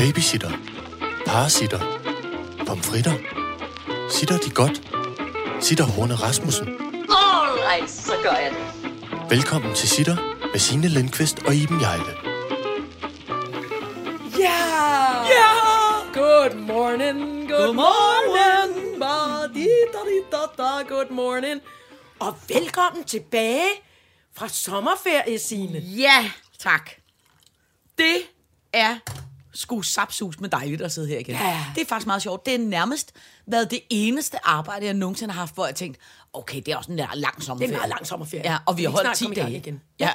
Babysitter. Parasitter. Pomfritter. Sitter de godt? Sitter Horne Rasmussen. Alright, så gør jeg det. Velkommen til Sitter med Signe Lindqvist og Iben Jejle. Ja! Ja! Good morning, good, Good morning. morning. Ba-di-da-di-da-da, Good morning. Og velkommen tilbage fra sommerferie, Signe. Ja, tak. Det er sgu sapsus med dejligt at sidde her igen. Ja. Det er faktisk meget sjovt. Det er nærmest været det eneste arbejde, jeg nogensinde har haft, hvor jeg tænkte, okay, det er også en lang Det er sommerferie. en meget lang sommerferie. Ja, og vi har holdt snart 10 komme i gang dage. igen. Ja.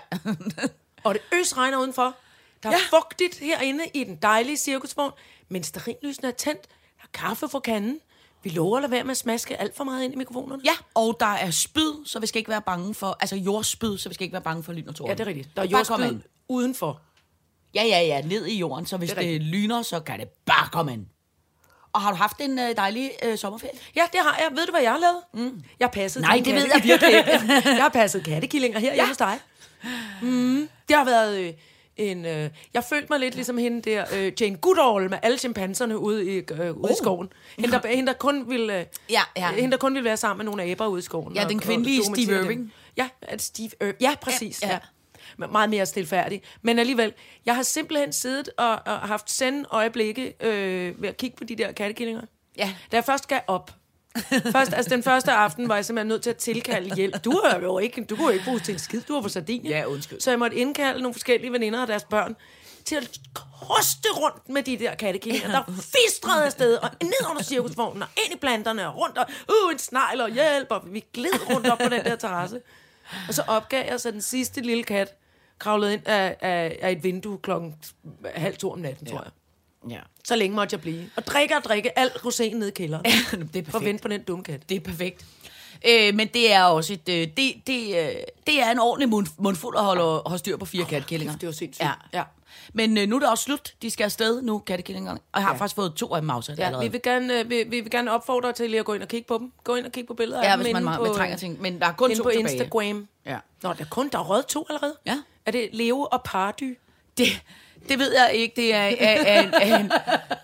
Og det øs regner udenfor. Der er Ja. fugtigt herinde i den dejlige cirkusvogn, men stearinlysene er tændt. Der er kaffe fra kanden. Vi lover at lade være med at smaske alt for meget ind i mikrofonerne. ja, og der er spyd, så vi skal ikke være bange for, altså jordspyd, så vi skal ikke være bange for lyn og torden. ja det er rigtigt. Der er jordspyd udenfor. Ja, ja, ja, ned i jorden, så hvis Det det, er lyner, så kan det bare komme an. Og har du haft en øh, dejlig øh, sommerferie? Ja, det har jeg. Ved du, hvad jeg har lavet? Mm. Jeg passet Nej, det ved jeg virkelig ikke. jeg har passet kattekillinger her ja. hjemme hos dig. Mm. Det har været øh, en... Øh, jeg følte mig lidt ligesom hende der, øh, Jane Goodall, med alle chimpanserne ude i, øh, ude oh. i skoven. Hende der, hende, der kun ville, øh, Ja, ja. hende, der kun ville være sammen med nogle aber ude i skoven. Ja, og- den og kvindelige Steve dem. Irving. Ja, er det Steve Irving. Ja, præcis. Ja, Ja, ja. Meget mere stilfærdig. Men alligevel, jeg har simpelthen siddet og, og haft send øjeblikke øh, ved at kigge på de der kattekillinger. Ja. Da jeg først skal op. Først, altså den første aften var jeg simpelthen nødt til at tilkalde hjælp. Du har jo ikke, du kunne jo ikke bruge til en skid, du var på Sardinien. Ja, undskyld. Så jeg måtte indkalde nogle forskellige veninder og deres børn til at koste rundt med de der kattekillinger, der fistrede afsted, og ned under cirkusvognen, og ind i planterne, og rundt, og uh, en snegl, og hjælp, og vi gled rundt op på den der terrasse. Og så opgav jeg, så den sidste lille kat kravlede ind af, af, af et vindue klokken halv to om natten, tror jeg. Ja. Så længe måtte jeg blive. Og drikke og drikke alt rosin ned i kælderen. det er For at perfekt. vente på den dumme kat. Det er perfekt. Øh, men det er også et, øh, det, det, øh, det er en ordentlig mund, mundfuld at holde, holde styr på fire oh, kattekillinger. kæft, det var sindssygt. Ja. Ja. Men øh, nu er det også slut. De skal afsted nu, kattekillingerne. Og jeg har ja. Ja. faktisk fået to af dem afsat Ja, allerede. vi vil, gerne, øh, vi, vi vil gerne opfordre til lige at gå ind og kigge på dem. Gå ind og kigge på billeder af ja dem hvis man, man, på, trænger ting. Men der er kun to på tilbage. Instagram. Ja. Nå, der er kun der er rødt to allerede? Ja. Er det Leo og Pardy? Det, det ved jeg ikke. Det er, er, er en, er en,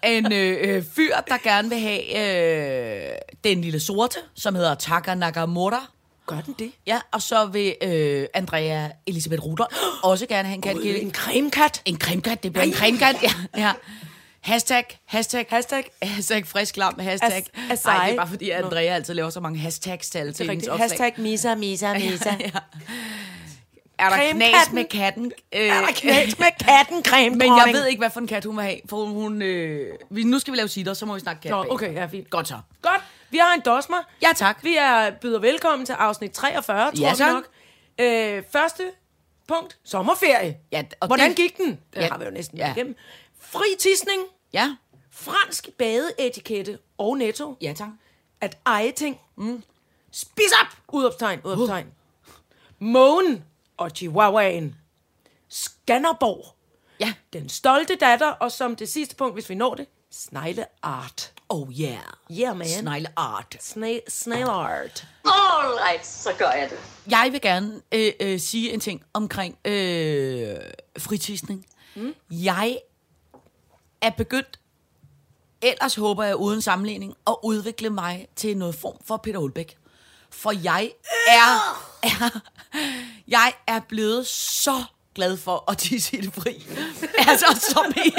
er en øh, øh, fyr, der gerne vil have øh, den lille sorte, som hedder Taka Nakamura. Gør den det? Ja, og så vil øh, Andrea Elisabeth Rutter også gerne have en Gud, kattekilling. en cremekat? En cremkat, det bliver en cremkat, ja. ja. Hashtag, hashtag, Hashtag? hashtag frisk lam, hashtag. As-. Nej, det er bare fordi, at Andrea altid laver så mange hashtags til alle hendes opslag. Hashtag Misa, Misa, Misa. ja. Er der knas Cremekatten? med katten? Øh, Er der knas med katten, creme Men jeg ved ikke, hvad for en kat hun vil have. For hun, øh, vi, nu skal vi lave sitter, så må vi snakke kat Nå, okay, ja, fint. Godt så. Godt. Vi har en dosmer. Ja, tak. Vi er byder velkommen til afsnit 43, tror Ja, tak. nok. Øh, første punkt. Sommerferie. Ja, og Hvordan det- gik den? Det Ja. har vi jo næsten Ja. ja. igennem. Fri tisning. Ja. Fransk badeetikette og netto. Ja, tak. At eje ting. Mm. Spis op! Udopstegn, udopstegn. Mågen og Chihuahuaen. Skanderborg. Ja. Den stolte datter, og som det sidste punkt, hvis vi når det, snegleart. Oh yeah. Yeah, man. Snegle art. Sna- snail art. Alright, så gør jeg det. Jeg vil gerne øh, øh, sige en ting omkring øh, fritisning. Mm. Jeg er begyndt, ellers håber jeg uden sammenligning, at udvikle mig til noget form for Peter Olbæk. For jeg er, er, jeg er blevet så glad for at tisse i det fri. altså, som i,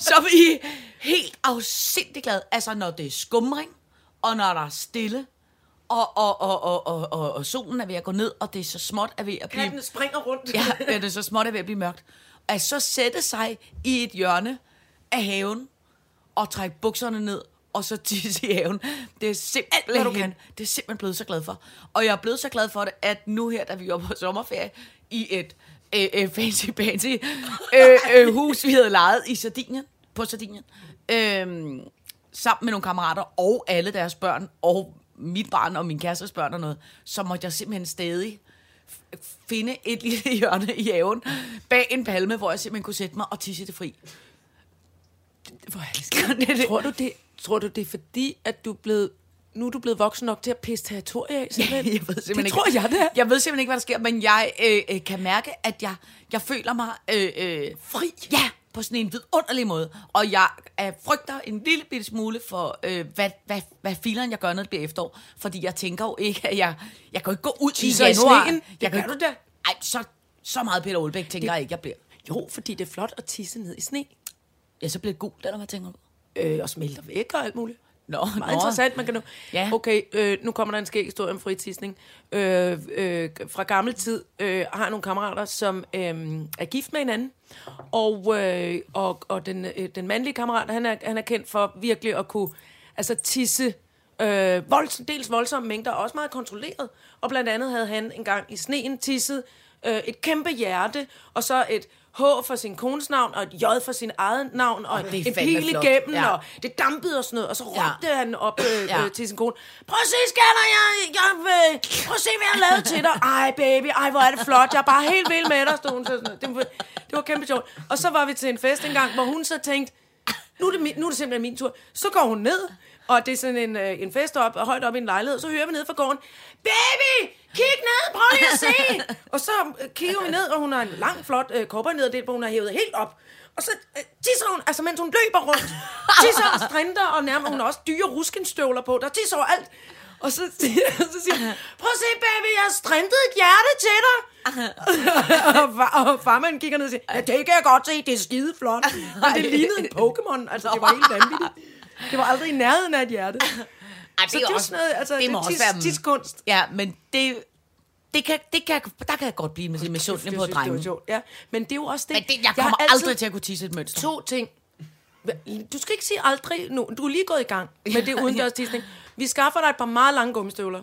som i helt afsindig glad. Altså, når det er skumring, og når der er stille, og, og, og, og, og, og, og solen er ved at gå ned, og det er så småt er ved at blive... Kattene springer rundt. Ja, ja, det er så småt er ved at blive mørkt. At så sætte sig i et hjørne af haven, og trække bukserne ned, og så tisse i haven. Det er simpelthen, hvad du kan. det er simpelthen blevet så glad for. Og jeg er blevet så glad for det, at nu her, da vi var på sommerferie, i et øh, øh, fancy fancy øh, øh, hus, vi havde lejet i Sardinien, på Sardinien, øh, sammen med nogle kammerater, og alle deres børn, og mit barn og min kærestes børn og noget, så måtte jeg simpelthen stadig finde et lille hjørne i haven bag en palme, hvor jeg simpelthen kunne sætte mig og tisse det fri. Hvor det, det. Tror du det, tror du det er fordi, at du er blevet, nu er du blevet voksen nok til at pisse territorier af? simpelthen? jeg ved simpelthen det ikke, tror jeg, det er. Jeg ved simpelthen ikke, hvad der sker, men jeg øh, øh, kan mærke, at jeg, jeg føler mig øh, øh, Fri. Ja, på sådan en vidunderlig måde. Og jeg er, frygter en lille bitte smule for, øh, hvad, hvad, hvad fileren jeg gør, når det bliver efterår. Fordi jeg tænker jo ikke, at jeg, jeg kan jo ikke gå ud i januar. Det jeg kan du da. Ej, så, så meget Peter Olbæk tænker det, jeg ikke, jeg bliver. Jo, fordi det er flot at tisse ned i sne. Ja, så bliver det gult, eller hvad tænker du? Øh, og smelter væk og alt muligt. Nå, Meget nå. interessant, man kan nu... Ja. Okay, øh, nu kommer der en skæg historie om fritisning. Øh, øh, fra gammel tid øh, har jeg nogle kammerater, som øh, er gift med hinanden. Og, øh, og, og den, øh, den mandlige kammerat, han er, han er kendt for virkelig at kunne altså, tisse øh, volds, dels voldsomme mængder, og også meget kontrolleret. Og blandt andet havde han engang i sneen tisset øh, et kæmpe hjerte, og så et H for sin kones navn, og et J for sin eget navn, og det en pil igennem, Ja. og det dampede og sådan noget, og så Ja. råbte han op øh, Ja. øh, til sin kone, prøv at se, skatter, jeg, jeg, øh, prøv at se, hvad jeg har lavet til dig. Ej, baby, ej, hvor er det flot, jeg er bare helt vild med dig, stod hun så sådan. Det, var, det var kæmpe sjovt. Og så var vi til en fest engang, hvor hun så tænkte, nu er det, min, nu er det simpelthen min tur. Så går hun ned, og det er sådan en, øh, en fest op, højt op i en lejlighed, så hører vi ned fra gården, baby, kig ned, prøv lige at se. og så øh, kigger vi ned, og hun har en lang, flot øh, kopper hvor hun har hævet helt op. Og så øh, tisser hun, altså mens hun løber rundt, tisser og strinter, og nærmer hun har også dyre ruskenstøvler på, der tisser over alt. Og så, så siger hun, prøv at se, baby, jeg har strintet et hjerte til dig. og, far, og farmanden kigger ned og siger, ja, det kan jeg godt se, det er skide flot. Og det lignede en Pokémon, altså det var helt vanvittigt. Det var aldrig i nærheden af et hjerte. Ej, Så det er jo sådan noget, altså, det må det er også tis, være... tiskunst. Ja, men det... Det kan, det kan, der kan jeg godt blive med misundelig på Det var drengen. ja. Men det er jo også det. Men det, jeg kommer altid aldrig til at kunne tisse et mønster. To ting. Du skal ikke sige aldrig nu. Du er lige gået i gang med det udendørs tisning. Vi skaffer dig et par meget lange gummistøvler.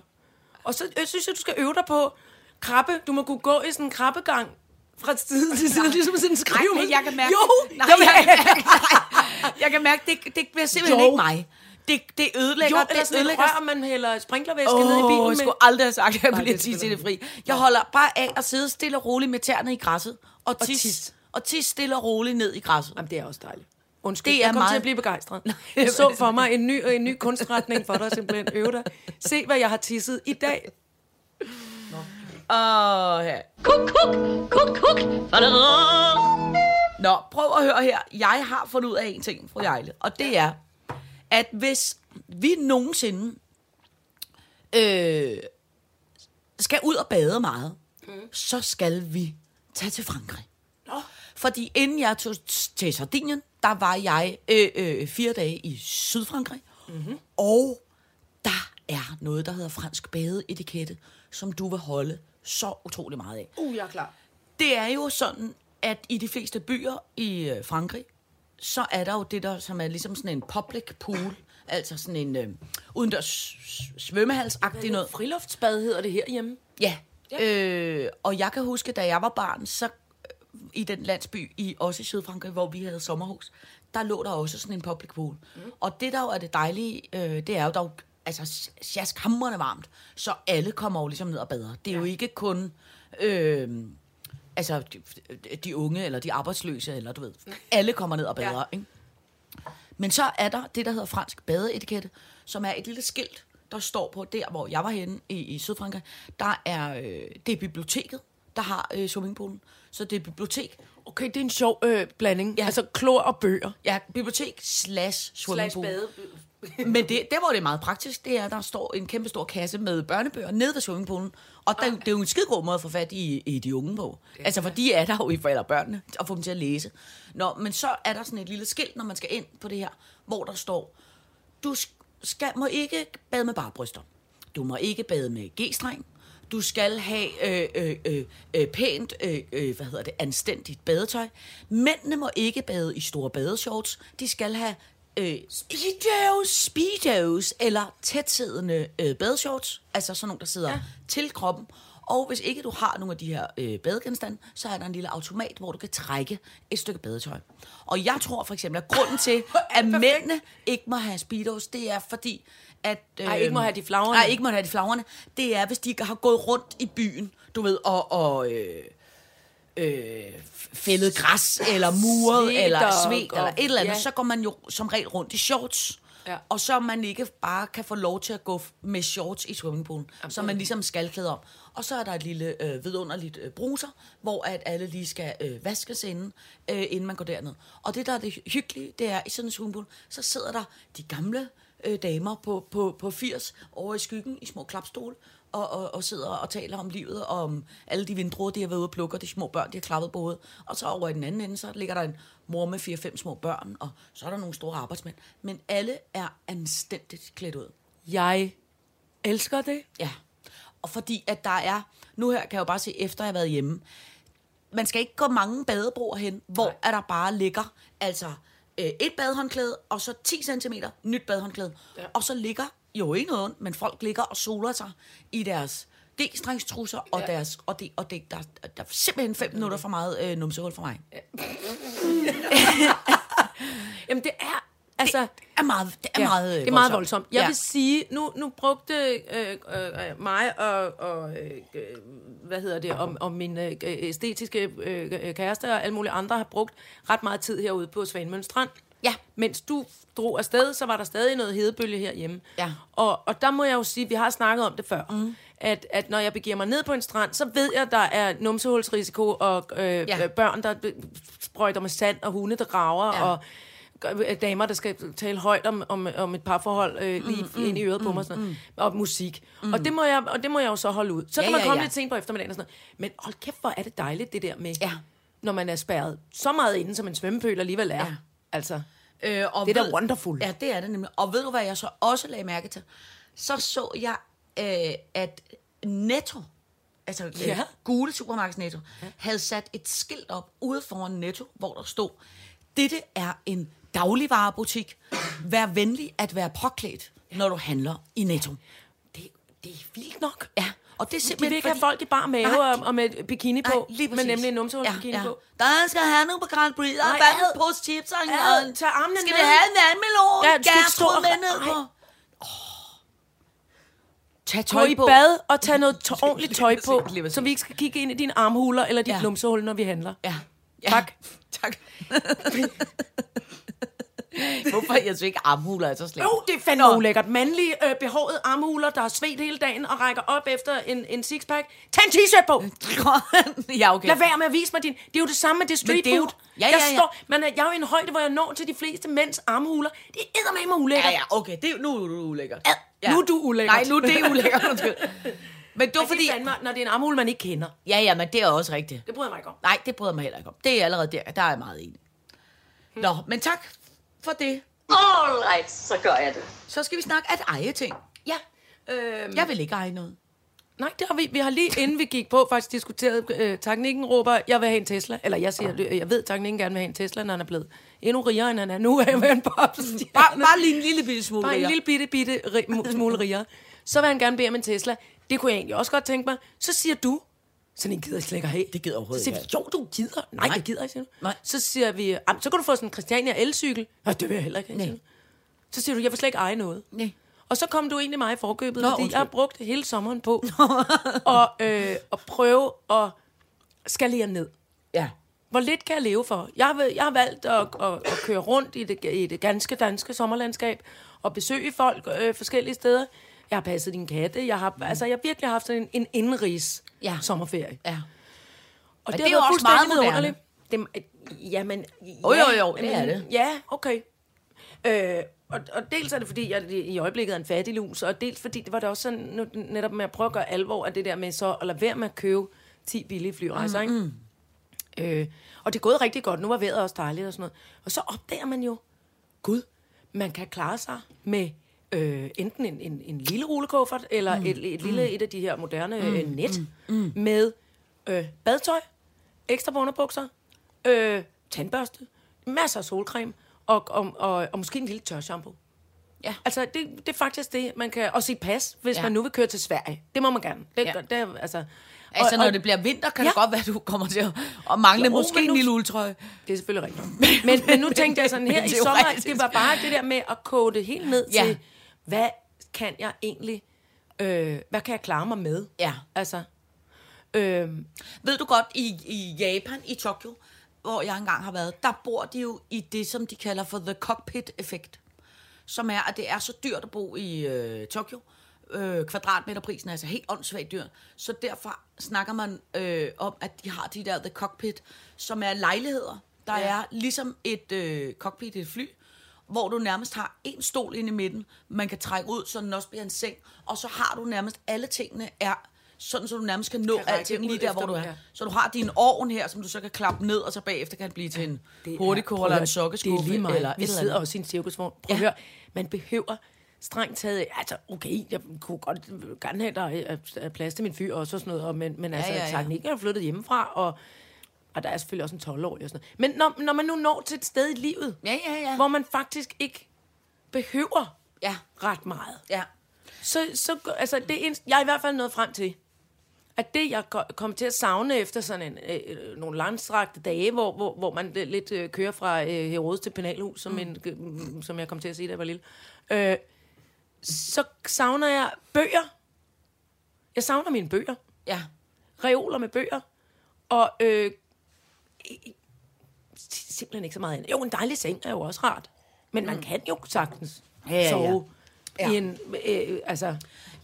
Og så jeg synes jeg, du skal øve dig på krabbe. Du må kunne gå i sådan en krabbegang fra side til side, ligesom sådan en Nej, skrive. men jeg kan mærke... Jo, nej, jeg, jeg, kan mærke, jeg kan mærke, det, det bliver simpelthen Jo. ikke mig. Det, det ødelægger... jo, eller det sådan ødelægger rør, man hælder sprinklervæske ned i Åh, bilen jeg med. skulle aldrig have sagt, at jeg ville det er tisse det fri. Jeg holder bare af at sidde stille og roligt med tæerne i græsset. Og tisse. tisse. Og tisse stille og roligt ned i græsset. Jamen, det er også dejligt. Undskyld, Det er jeg kom meget- til at blive begejstret. Jeg så for mig en ny, en ny kunstretning for dig, simpelthen øve dig. Se, hvad jeg har tisset i dag. Åh, ja. Kuk, kuk, kuk, kuk. Nå, prøv at høre her. Jeg har fundet ud af en ting, fru Jejle, og det er, at hvis vi nogensinde øh, skal ud og bade meget, mm. så skal vi tage til Frankrig. Nå. Fordi inden jeg tog til Sardinien, der var jeg øh, øh, fire dage i Sydfrankrig, mm-hmm. og der er noget, der hedder fransk badeetikette, som du vil holde så utrolig meget af. Uh, jeg er klar. Det er jo sådan, at i de fleste byer i øh, Frankrig, så er der jo det der, som er ligesom sådan en public pool, altså sådan en øh, udendørs svømmehalsagtig noget. Friluftsbad hedder det herhjemme. Ja. Øh, og jeg kan huske, da jeg var barn, så øh, i den landsby, i, også i Sydfrankrig, hvor vi havde sommerhus, der lå der også sådan en public pool. Mm. Og det der jo er det dejlige, øh, det er jo, der er jo, altså sjaskhamrende varmt, så alle kommer jo ligesom ned og bader. Det er ja. jo ikke kun... Øh, altså de, de unge, eller de arbejdsløse, eller du ved, alle kommer ned og bader, ja. ikke? Men så er der det, der hedder fransk badeetikette, som er et lille skilt, der står på der, hvor jeg var henne i, i Sydfrankrig. Der er, øh, det er biblioteket, der har øh, swimmingpoolen. Så det er bibliotek, Okay, det er en sjov øh, blanding. Ja. Altså klor og bøger. ja, bibliotek slash swimmingpool. bade. Men det, der hvor det er meget praktisk, det er, at der står en kæmpe stor kasse med børnebøger nede ved swimmingpoolen. Og der, det er jo en skide god måde at få fat i, i de unge på. Altså, for de er der jo i forældre børnene, og få dem til at læse. Nå, men så er der sådan et lille skilt, når man skal ind på det her, hvor der står, du skal, må ikke bade med bare bryster. Du må ikke bade med g-streng. Du skal have øh, øh, øh, øh, pænt, øh, øh, hvad hedder det, anstændigt badetøj. Mændene må ikke bade i store badeshorts. De skal have øh, speedos, speedos eller tætsiddende øh, badeshorts. Altså sådan nogle, der sidder ja. til kroppen. Og hvis ikke du har nogle af de her øh, badegenstande, så er der en lille automat, hvor du kan trække et stykke badetøj. Og jeg tror for eksempel, at grunden til, at mændene ikke må have speedos, det er fordi, at... Øh, Ej, ikke må have de flagrende. Nej, ikke må have de flagrende. Det er, hvis de har gået rundt i byen, du ved, og... og øh, øh, fældet græs, eller muret, Svedt eller svedt, eller et eller andet, ja. så går man jo som regel rundt i shorts. Ja. og så man ikke bare kan få lov til at gå med shorts i swimmingpoolen, så man ligesom skal klæde om. Og så er der et lille øh, vidunderligt øh, bruser, hvor at alle lige skal øh, vaskes inden, øh, inden man går derned. Og det, der er det hyggelige, det er, i sådan en swimmingpool, så sidder der de gamle øh, damer på, på, på 80 over i skyggen i små klapstole, og, og, og sidder og taler om livet, og om alle de vindruer, de har været ude og plukke, og de små børn, de har klappet på hovedet. Og så over i den anden ende, så ligger der en mor med 4-5 små børn, og så er der nogle store arbejdsmænd. Men alle er anstændigt klædt ud. Jeg elsker det. Ja. Og fordi at der er, nu her kan jeg jo bare se, efter jeg har været hjemme, man skal ikke gå mange badebroer hen, hvor Nej. at der bare ligger, altså øh, et badehåndklæde, og så 10 cm nyt badehåndklæde. Ja. Og så ligger, jo ikke noget ondt, men folk ligger og soler sig i deres D-strengstrusser, og, Ja. deres, og, det, og det, der, der er simpelthen fem minutter for meget øh, numsehul for mig. Jamen, det er... Altså, Det er meget, det er Ja, meget, øh, det er meget voldsomt. Jeg Ja. ja. vil sige, nu, nu brugte øh, øh, mig og, og øh, hvad hedder det, og, og min øh, æstetiske øh, kæreste og alle mulige andre har brugt ret meget tid herude på Svanemøn Strand. Ja. Mens du drog afsted, så var der stadig noget hedebølge herhjemme. Ja. Og, og der må jeg jo sige, vi har snakket om det før, mm. at, at når jeg begiver mig ned på en strand, så ved jeg, at der er numsehulsrisiko og øh, Ja. ja. børn, der sprøjter med sand, og hunde, der graver, Ja. ja. og øh, damer, der skal tale højt om, om, om et parforhold øh, lige mm, ind i øret på mig, og, sådan noget, og musik. Mm. Og, det må jeg, og det må jeg jo så holde ud. Så Ja, kan man ja, komme ja. lidt sent på eftermiddagen og sådan noget. Men hold kæft, hvor er det dejligt, det der med, Ja. når man er spærret så meget inde, som en svømmepøl alligevel er. Ja. Ja. Altså, Øh, og Det er da ved- wonderful. Ja, det er det nemlig. Og ved du, hvad jeg så også lagde mærke til? Så så jeg, øh, at Netto, altså ja. Ja. øh, gule supermarkeds Netto, ja. havde sat et skilt op ude foran Netto, hvor der stod, dette er en dagligvarebutik. Vær venlig at være påklædt, når du handler i Netto. det, det er vildt nok. Ja, og det er De simpelthen vil ikke have folk i bar mave Nej, og, og med bikini på, lige men nemlig en numsehulsbikini ja, ja. på. Der skal have nu på Grand Prix, der er Nej, vandet ad. på chips og en Ad, tag armene Skal ned. vi have en vandmelon? Ja, du skal ikke stå og- ned Nej. på. Tag Gå tøj i på. bad og tag noget tø- ordentligt tøj på, så vi ikke skal kigge ind i dine armhuler eller dit Ja. ja. numsehul, når vi handler. Ja. ja. Tak. tak. Hvorfor er jeg så ikke armhuler er så slemt? Jo, det er fandme Nå. ulækkert. Mandlige, øh, behårede armhuler, der har svedt hele dagen og rækker op efter en, en sixpack. Tag en t-shirt på! ja, okay. Lad være med at vise mig din... Det er jo det samme med det street det er jo- food. Ja, ja, jeg, ja. står, men jeg er jo i en højde, hvor jeg når til de fleste mænds armhuler. Det er eddermame ulækkert. Ja, ja, okay. Det, er- nu er du ulækker. Ad, nu er du ulækker. Nej, nu er det ulækkert. Men det var Fordi... Det er fandme, når det er en armhul, man ikke kender. Ja, ja, men det er også rigtigt. Det bryder jeg mig ikke om. Nej, det bryder jeg mig heller ikke om. Det er allerede der. Der er jeg meget enig. Nå, men tak for det. All right, så gør jeg det. Så skal vi snakke at eje ting. Ja. Øhm, Jeg vil ikke eje noget. Nej, det har vi, vi har lige inden vi gik på faktisk diskuteret, øh, teknikken råber, jeg vil have en Tesla. Eller jeg siger, jeg ved, teknikken gerne vil have en Tesla, når han er blevet endnu rigere, end han er nu. Have en popstjerne. Bare, bare lige en lille bitte smule Bare en lille bitte, bitte ri, mu- smule rigere. Så vil han gerne bede om en Tesla. Det kunne jeg egentlig også godt tænke mig. Så siger du, sådan en gider jeg slet ikke have. Det gider overhovedet Så siger vi, ikke jo, du gider. Nej, Nej. jeg gider ikke, siger. Nej. Så siger vi, "Jamen, så kan du få sådan en Christiania elcykel. Nej, det vil jeg heller ikke Nej. Så siger du, jeg vil slet ikke eje noget. Nej. Og så kom du egentlig mig i forkøbet, Nå, fordi undskyld. jeg har brugt hele sommeren på at, øh, at prøve at skalere ned. Ja. Hvor lidt kan jeg leve for? Jeg har, jeg har valgt at, at, at køre rundt i det, i det ganske danske sommerlandskab og besøge folk øh, forskellige steder. Jeg har passet din katte. Jeg har, altså, jeg har virkelig haft en, en indenrigs Ja. sommerferie. Ja. Og det er jo også meget moderne. Det, jamen, Jo, ja, jo, jo, det er det. Ja, okay. Øh, og, og dels er det, fordi jeg i øjeblikket er en fattig lus, og dels fordi det var det også sådan, nu, netop med at prøve at gøre alvor af det der med så at lade være med at købe 10 billige flyrejser, Mm, ikke? Øh, og det er gået rigtig godt. Nu var vejret også dejligt og sådan noget. Og så opdager man jo, gud, man kan klare sig med øh, enten en, en, en lille rullekuffert, eller mm. et, et lille et af de her moderne mm. øh, net, mm. med øh, badtøj, ekstra underbukser, øh, tandbørste, masser af solcreme, og, og, og, og måske en lille tørshampoo. Ja. Altså, det, det er faktisk det, man kan... Og sit pas, hvis Ja. man nu vil køre til Sverige. Det må man gerne. Det, Ja. det, det, altså, Altså, og, når og, det bliver vinter, kan Ja. det godt være, du kommer til at, at mangle Jo, måske men en nu- lille uldtrøje. Det er selvfølgelig rigtigt. Men, men nu tænkte jeg sådan her i er sommer, det var bare det der med at koge det helt ned Ja. til, hvad kan jeg egentlig, øh, hvad kan jeg klare mig med? Ja. Altså, øh, Ved du godt, i, i Japan, i Tokyo, hvor jeg engang har været, der bor de jo i det, som de kalder for the cockpit-effekt. som er, at det er så dyrt at bo i øh, Tokyo. Øh, kvadratmeterprisen er altså helt åndssvagt dyr. Så derfor snakker man øh, om, at de har de der The Cockpit, som er lejligheder, der ja. er ligesom et øh, cockpit i et fly, hvor du nærmest har en stol inde i midten, man kan trække ud, så den også bliver en seng, og så har du nærmest alle tingene er sådan, så du nærmest kan nå Kan alting lige der, hvor du er. ja. Så du har din ovn her, som du så kan klappe ned, og så bagefter kan det blive til en hurtigkoger eller en sokkeskuffe. Det er lige meget. Eller eller sidder også i en cirkusvogn. Prøv at Ja. høre, man behøver strengt taget, altså okay, jeg kunne godt gerne have, der er- plads til min fyr også og sådan noget, og, men, men altså, ja, ja, ja. ja. teknik er flyttet hjemmefra, og, og der er selvfølgelig også en 12-årig og sådan noget. Men når, når man nu når til et sted i livet, Ja, ja, ja. hvor man faktisk ikke behøver Ja, ret meget, ja. så, så altså, det er, en- jeg er i hvert fald nået frem til, at det, jeg ko- kom til at savne efter sådan en, øh, nogle langstrakte dage, hvor, hvor, hvor man øh, lidt øh, kører fra øh, Herodes til Penalhus, som, en, øh, som jeg kom til at sige, da jeg var lille, øh, så savner jeg bøger. Jeg savner mine bøger. Ja. Reoler med bøger. Og øh, simpelthen ikke så meget andet. Jo, en dejlig seng er jo også rart. Men man kan jo sagtens Ja, ja, ja. sove Ja. i en, øh, altså,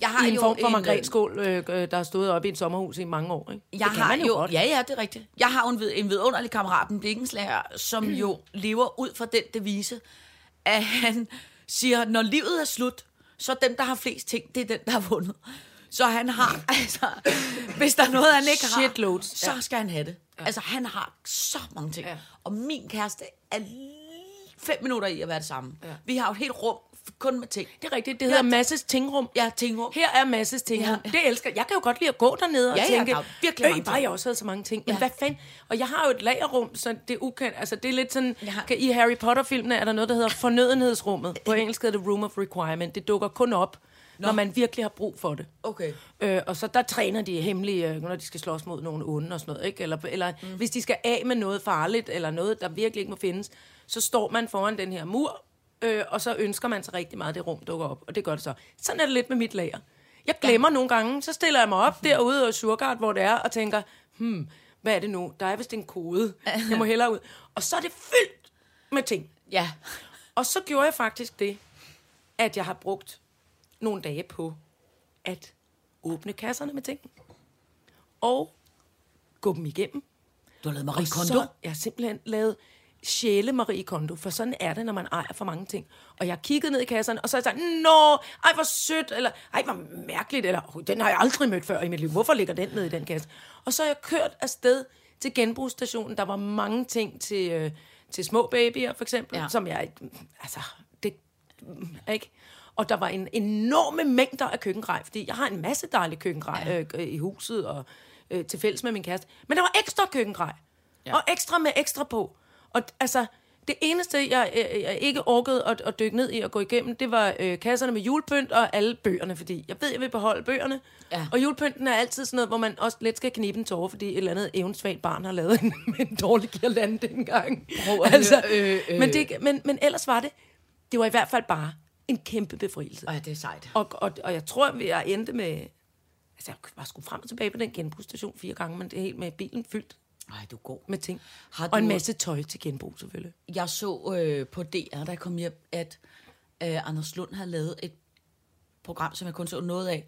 Jeg har i en jo form for en, margretskål, øh, øh, der har stået oppe i et sommerhus i mange år. Ikke? Jeg det kan har man jo, godt. Ja, ja, det er rigtigt. Jeg har jo en, vid- en vidunderlig kammerat, en Dickenslærer, som jo lever ud fra den devise, at han siger, når livet er slut, så er den, der har flest ting, det er den, der har vundet. Så han har, altså, hvis der er noget, han ikke har, Shitloads, så skal han have det. Ja. Altså, han har så mange ting. Ja. Ja. Og min kæreste er fem minutter i at være det samme. Ja. Ja. Vi har jo et helt rum kun med ting. Det er rigtigt. Det hedder Ja, Masses Tingrum. Ja, tingrum. Her er Masses Tingrum. Ja. Ja. Det elsker jeg. Kan jo godt lide at gå dernede og Ja, ja, tænke, er virkelig "Øj, bare ting." jeg også havde så mange ting. Men Ja. hvad fanden? Og jeg har jo et lagerrum, så det er ukendt. Altså, det er lidt sådan... Ja. Kan, I Harry Potter-filmene er der noget, der hedder fornødenhedsrummet. På engelsk hedder det Room of Requirement. Det dukker kun op, når man virkelig har brug for det. Okay. Øh, og så der træner de hemmelige, øh, når de skal slås mod nogle onde og sådan noget. Ikke? Eller, eller mm. hvis de skal af med noget farligt, eller noget, der virkelig ikke må findes, så står man foran den her mur, øh, og så ønsker man sig rigtig meget, at det rum dukker op. Og det gør det så. Sådan er det lidt med mit lager. Jeg glemmer ja. nogle gange, så stiller jeg mig op derude og Surgard, hvor det er, og tænker, hmm, hvad er det nu? Der er vist en kode. Jeg må hellere ud. Og så er det fyldt med ting. Ja. Og så gjorde jeg faktisk det, at jeg har brugt nogle dage på at åbne kasserne med ting. Og gå dem igennem. Du har lavet Marie Kondo. så jeg har simpelthen lavet sjæle Marie Kondo, for sådan er det, når man ejer for mange ting. Og jeg kiggede ned i kasserne, og så har jeg sagt, nå, ej, hvor sødt, eller ej, hvor mærkeligt, eller "Oj, den har jeg aldrig mødt før i mit liv. Hvorfor ligger den ned i den kasse? Og så har jeg kørt afsted til genbrugsstationen. Der var mange ting til, øh, til små babyer, for eksempel, ja. som jeg, altså, det, ikke? Og der var en enorme mængder af køkkengrej, fordi jeg har en masse dejlig køkkengrej ja. øh, i huset og øh, til fælles med min kæreste. Men der var ekstra køkkengrej. Ja. Og ekstra med ekstra på. Og altså, det eneste, jeg, jeg, jeg ikke orkede at, at dykke ned i og gå igennem, det var øh, kasserne med julepynt og alle bøgerne, fordi jeg ved, jeg vil beholde bøgerne. Ja. Og julepynten er altid sådan noget, hvor man også let skal knibe en tårer, fordi et eller andet evensvagt barn har lavet en, en dårlig girlande dengang. Prøv at høre, øh, øh. Men, det, men, men ellers var det, det var i hvert fald bare en kæmpe befrielse. Ej, det er sejt. Og, og, og jeg tror, at jeg endte med... Altså, jeg var sgu frem og tilbage på den genbrugsstation fire gange, men det er helt med bilen fyldt Ej, du er god. med ting. Har Og en du- masse tøj til genbrug, selvfølgelig. Jeg så øh, på DR, jeg kom hjem, at øh, Anders Lund havde lavet et program, som jeg kun så noget af,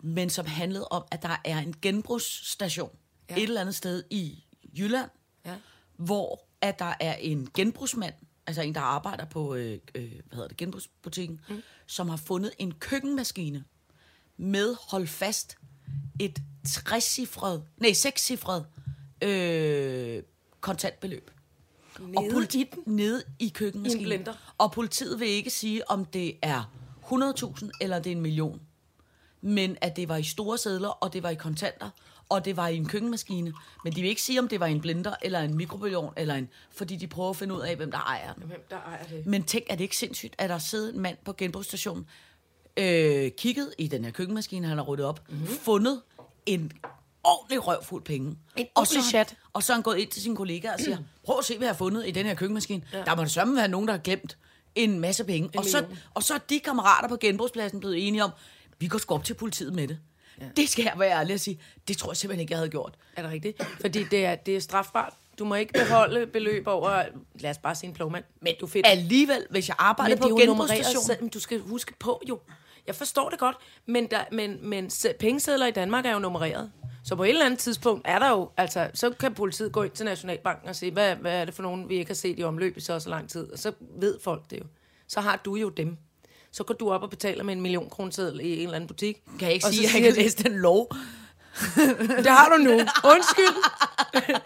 men som handlede om, at der er en genbrugsstation ja. Ja. et eller andet sted i Jylland, Ja. hvor at der er en genbrugsmand, altså en, der arbejder på øh, øh, hvad hedder det, genbrugsbutikken, mm. som har fundet en køkkenmaskine med, hold fast, et trecifret, nej, sekscifret øh, kontantbeløb. Nede politi- i den? Nede i køkkenmaskinen. I? Og politiet vil ikke sige, om det er 100.000 eller det er en million. Men at det var i store sædler, og det var i kontanter, og det var i en køkkenmaskine. Men de vil ikke sige, om det var en blender, eller en mikrobølgeovn, eller en... Fordi de prøver at finde ud af, hvem der ejer den. Hvem der ejer det? Men tænk, er det ikke sindssygt, at der sidder en mand på genbrugsstationen, øh, kigget i den her køkkenmaskine, han har ryddet op, mm-hmm. fundet en ordentlig røvfuld penge. En og så, ordentlig chat. og så er han gået ind til sine kollegaer og siger, prøv at se, hvad jeg har fundet i den her køkkenmaskine. Ja. Der må det sørme være nogen, der har glemt en masse penge. Og så, og så er de kammerater på genbrugspladsen blevet enige om, vi går sgu op til politiet med det. Ja. Det skal jeg være ærlig at sige. Det tror jeg simpelthen ikke, jeg havde gjort. Er det rigtigt? Fordi det er, det er strafbart Du må ikke beholde beløb over, lad os bare sige en plovmand. Men du fedt. Alligevel, hvis jeg arbejder på genbrugsstation... du skal huske på jo. Jeg forstår det godt, men, der, men, men se- pengesedler i Danmark er jo nummereret. Så på et eller andet tidspunkt er der jo, altså, så kan politiet gå ind til Nationalbanken og sige, hvad, hvad er det for nogen, vi ikke har set i omløb i så så lang tid. Og så ved folk det jo. Så har du jo dem. Så går du op og betaler med en million kroneseddel i en eller anden butik. Kan jeg ikke Og sige, at jeg kan læse den lov? Det har du nu. Undskyld.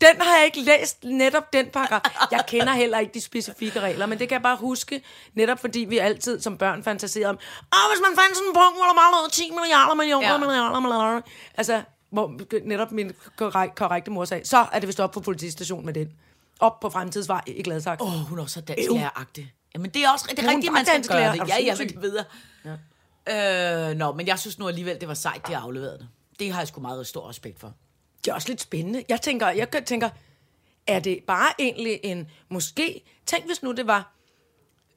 Den har jeg ikke læst, netop den paragraf. Jeg kender heller ikke de specifikke regler, men det kan jeg bare huske, netop fordi vi altid som børn fantaserede om, åh, hvis man fandt sådan en punkt, hvor der manglede 10 milliarder, millioner, Ja. milliarder, milliarder. Altså, hvor netop min korrekt, korrekte mor sagde, så er det vist op på politistationen med den. Op på fremtidsvej i Gladsaxe. Åh, oh, hun er så dansklæreragtig. Jamen, det er også det er rigtigt, man skal gøre det. Ja, ja, men det ved jeg. Øh, nå, men jeg synes nu alligevel, det var sejt, de har afleveret det. Det har jeg sgu meget stor respekt for. det er også lidt spændende. Jeg tænker, jeg tænker, er det bare egentlig en, måske, tænk hvis nu det var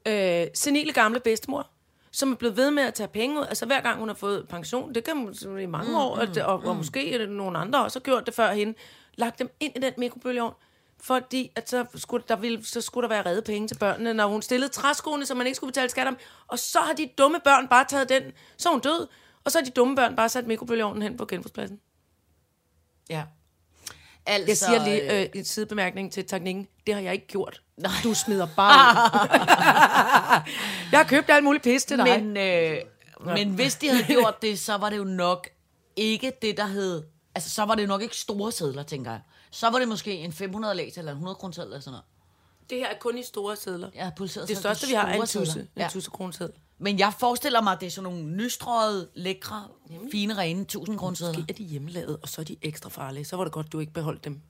øh, senile gamle bedstemor, som er blevet ved med at tage penge ud, altså hver gang hun har fået pension, det kan hun i mange mm, år, og, det, og, og måske er det nogle andre også har gjort det før hende, lagt dem ind i den mikrobølgeovn, fordi at så, skulle der ville, så skulle der være redde penge til børnene, når hun stillede træskoene, så man ikke skulle betale skat om, og så har de dumme børn bare taget den, så er hun død, og så har de dumme børn bare sat mikrobølgeovnen hen på genbrugspladsen. Ja. Altså, Jeg siger lige øh, en sidebemærkning til teknikken. Det har jeg ikke gjort. Nej. Du smider bare jeg har købt alt muligt pis til dig. Men, øh, men hvis de havde gjort det, så var det jo nok ikke det, der hed... Altså, så var det jo nok ikke store sædler, tænker jeg. Så var det måske en 500 læs eller en 100 kroner eller sådan noget. det her er kun i store sædler. Har pulseret det største, vi har, er en tusse. sedler. En Ja. tusse kroneseddel. Men jeg forestiller mig, at det er sådan nogle nystrøget, lækre, fine, rene 1000 kroner sædler. Måske er de hjemmelavet, og så er de ekstra farlige. Så var det godt, du ikke beholdt dem.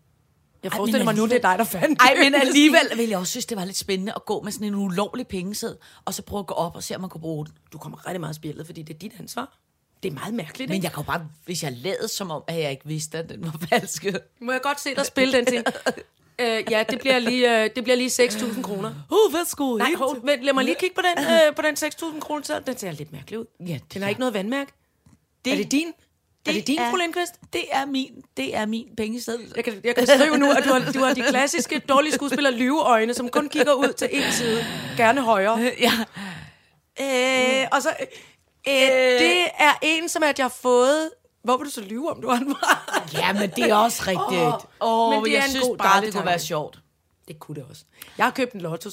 Jeg Ej, forestiller men mig nu, det er dig, der fandt Ej, men alligevel ville jeg også synes, det var lidt spændende at gå med sådan en ulovlig pengesæd, og så prøve at gå op og se, om man kunne bruge den. Du kommer rigtig meget spillet, fordi det er dit ansvar. Det er meget mærkeligt, Men ikke? jeg kan jo bare, hvis jeg lavede som om, at jeg ikke vidste, at den var falsk. Må jeg godt se dig spille den til? øh, ja, det bliver lige, øh, det bliver lige 6.000 kroner. Uh, værsgo. Nej, hov, vent, lad mig lige kigge på den, øh, på den 6.000 kroner. Så Den ser lidt mærkelig ud. Ja, det den har er- ikke noget vandmærke. Det, er det din? er det din, fru Lindqvist? Det er min, det er min pengeseddel. Jeg kan, jeg kan skrive nu, at du har, du har de klassiske dårlige skuespillere lyveøjne, som kun kigger ud til en side. Gerne højre. Ja. Øh, og så... Øh, det er en, som at jeg har fået... Hvor vil du så lyve om, du har den fra? ja, men det er også rigtigt. Åh, oh, men men det er jeg en synes god, bare, det kunne være sjovt. Det kunne det også. Jeg har købt en lotto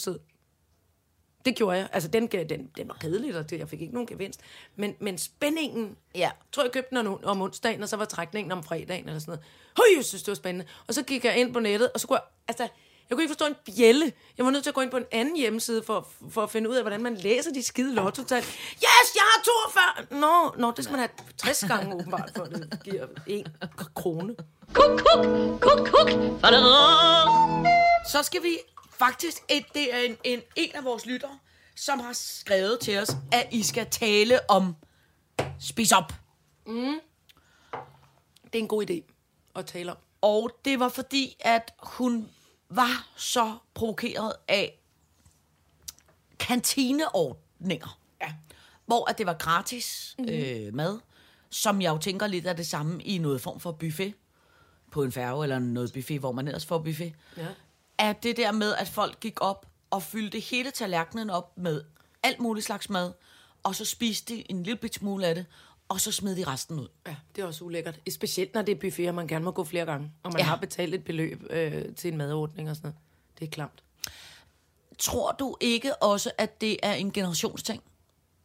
Det gjorde jeg. Altså, den, den, den var kedelig, og det, jeg fik ikke nogen gevinst. Men, men spændingen... Ja. Jeg tror, jeg købte den om, om onsdagen, og så var trækningen om fredagen, eller sådan noget. Høj, jeg synes, det var spændende. Og så gik jeg ind på nettet, og så kunne jeg... Altså, jeg kunne ikke forstå en bjælle. Jeg var nødt til at gå ind på en anden hjemmeside for, for at finde ud af, hvordan man læser de skide lotto -tal. Yes, jeg har 42! Nå, nå, det skal man have 60 gange åbenbart, for at det giver en krone. Kuk, kuk, kuk, kuk. Så skal vi faktisk, et, det er en, en, en af vores lyttere, som har skrevet til os, at I skal tale om spis op. Det er en god idé at tale om. Og det var fordi, at hun var så provokeret af kantineordninger. Ja. Hvor at det var gratis mm. øh, mad, som jeg jo tænker lidt af det samme i noget form for buffet på en færge, eller noget buffet, hvor man ellers får buffet. Ja. At det der med, at folk gik op og fyldte hele tallerkenen op med alt muligt slags mad, og så spiste de en lille bit smule af det, og så smed de resten ud. Ja, det er også ulækkert. Specielt når det er buffet, og man gerne må gå flere gange. Og man Ja. har betalt et beløb øh, til en madordning og sådan noget. Det er klamt. Tror du ikke også, at det er en generationsting?